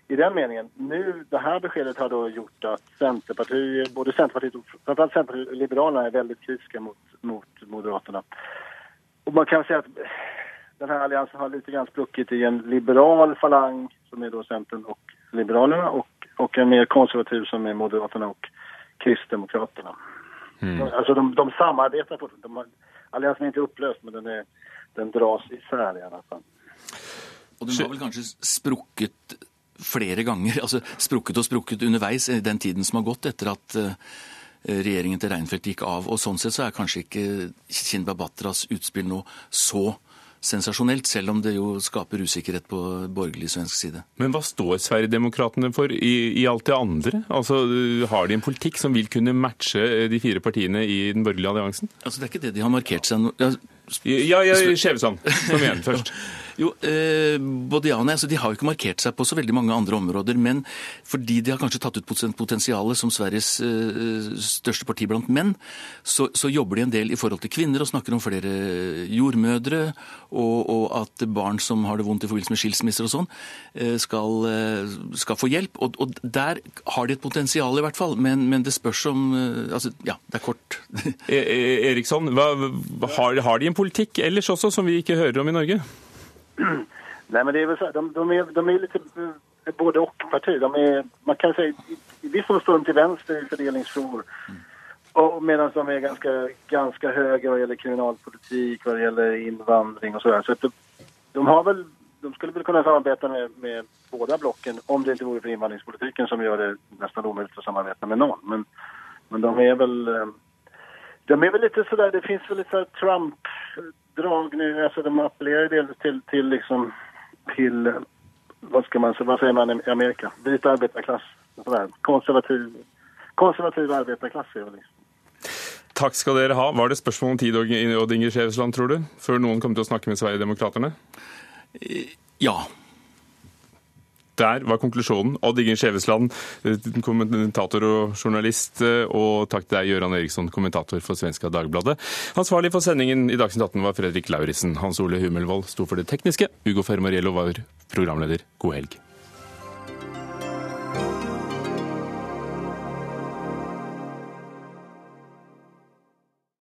N: i den meningen. Nu, det här beskedet har då gjort att Centerpartiet, både Centerpartiet och framförallt Centerpartiet och Liberalerna är väldigt kritiska mot, mot Moderaterna. Och man kan säga att den här alliansen har lite grann spruckit i en liberal falang som är då Centern och Liberalerna och, och en mer konservativ som är Moderaterna och Kristdemokraterna. Mm. Alltså de, de samarbetar på de, Alliansen är inte upplöst men den, är, den dras isär i alla fall.
O: Og den har vel kanskje sprukket flere ganger, altså sprukket og sprukket underveis i den tiden som har gått etter at eh, regjeringen til Reinfeldt gikk av. Og Sånn sett så er kanskje ikke Kinberg Batras utspill nå så sensasjonelt, selv om det jo skaper usikkerhet på borgerlig svensk side.
A: Men hva står Sverigedemokraterna for i, i, alt det andre? Altså, Har de en politikk som vil kunne matche de fire partiene i den borgerlige alliansen?
O: Altså, Det er ikke det de har markert seg.
A: Ja, ja, ja Skjevesand, kom igjen først.
O: Jo, eh, nei. Altså, de har jo ikke markert seg på så veldig mange andre områder. Men fordi de har kanskje tatt ut potensialet som Sveriges eh, største parti blant menn, så, så, jobber de en del i forhold til kvinner og snakker om flere jordmødre, og, og at barn som har det vondt i forbindelse med skilsmisser og sånn, eh, skal, eh, skal, få hjelp. Og, og, der har de et potensial i hvert fall. Men, men det spørs om eh, Altså, ja, det er kort.
A: E, e Eriksson, hva, har, har de en politikk ellers også som vi ikke hører om i Norge?
N: Nej, men det är väl så här, de, de, är, de är lite eh, både och-parti. De är, man kan säga, i viss mån står de till vänster i fördelningsfrågor. Och medan de är ganska, ganska höger vad gäller kriminalpolitik, vad gäller invandring och sådär. Så att de, de har väl, de skulle väl kunna samarbeta med, med båda blocken om det inte vore för invandringspolitiken som gör det nästan omöjligt att samarbeta med någon. Men, men de är väl, eh, de är väl lite sådär, det finns väl lite Trump drag nu, alltså de appellerar delvis till, till liksom, till, vad ska man vad säger man i Amerika? Vit arbetarklass, sådär. Konservativ, konservativ arbetarklass är liksom.
A: Takk skal dere ha. Var det spørsmål om tid, Odd Inger Skjevesland, tror du? Før noen kom til å snakke med Sverigedemokraterna?
O: Ja.
A: Der var konklusjonen. Odd Ingen Skjevesland, kommentator og journalist. Og takk til deg, Gøran Eriksson, kommentator for Svenska Dagbladet. Ansvarlig for sendingen i Dagsnytt 18 var Fredrik Lauritzen. Hans Ole Hummelvold sto for det tekniske. Hugo Fermariello var programleder. God helg.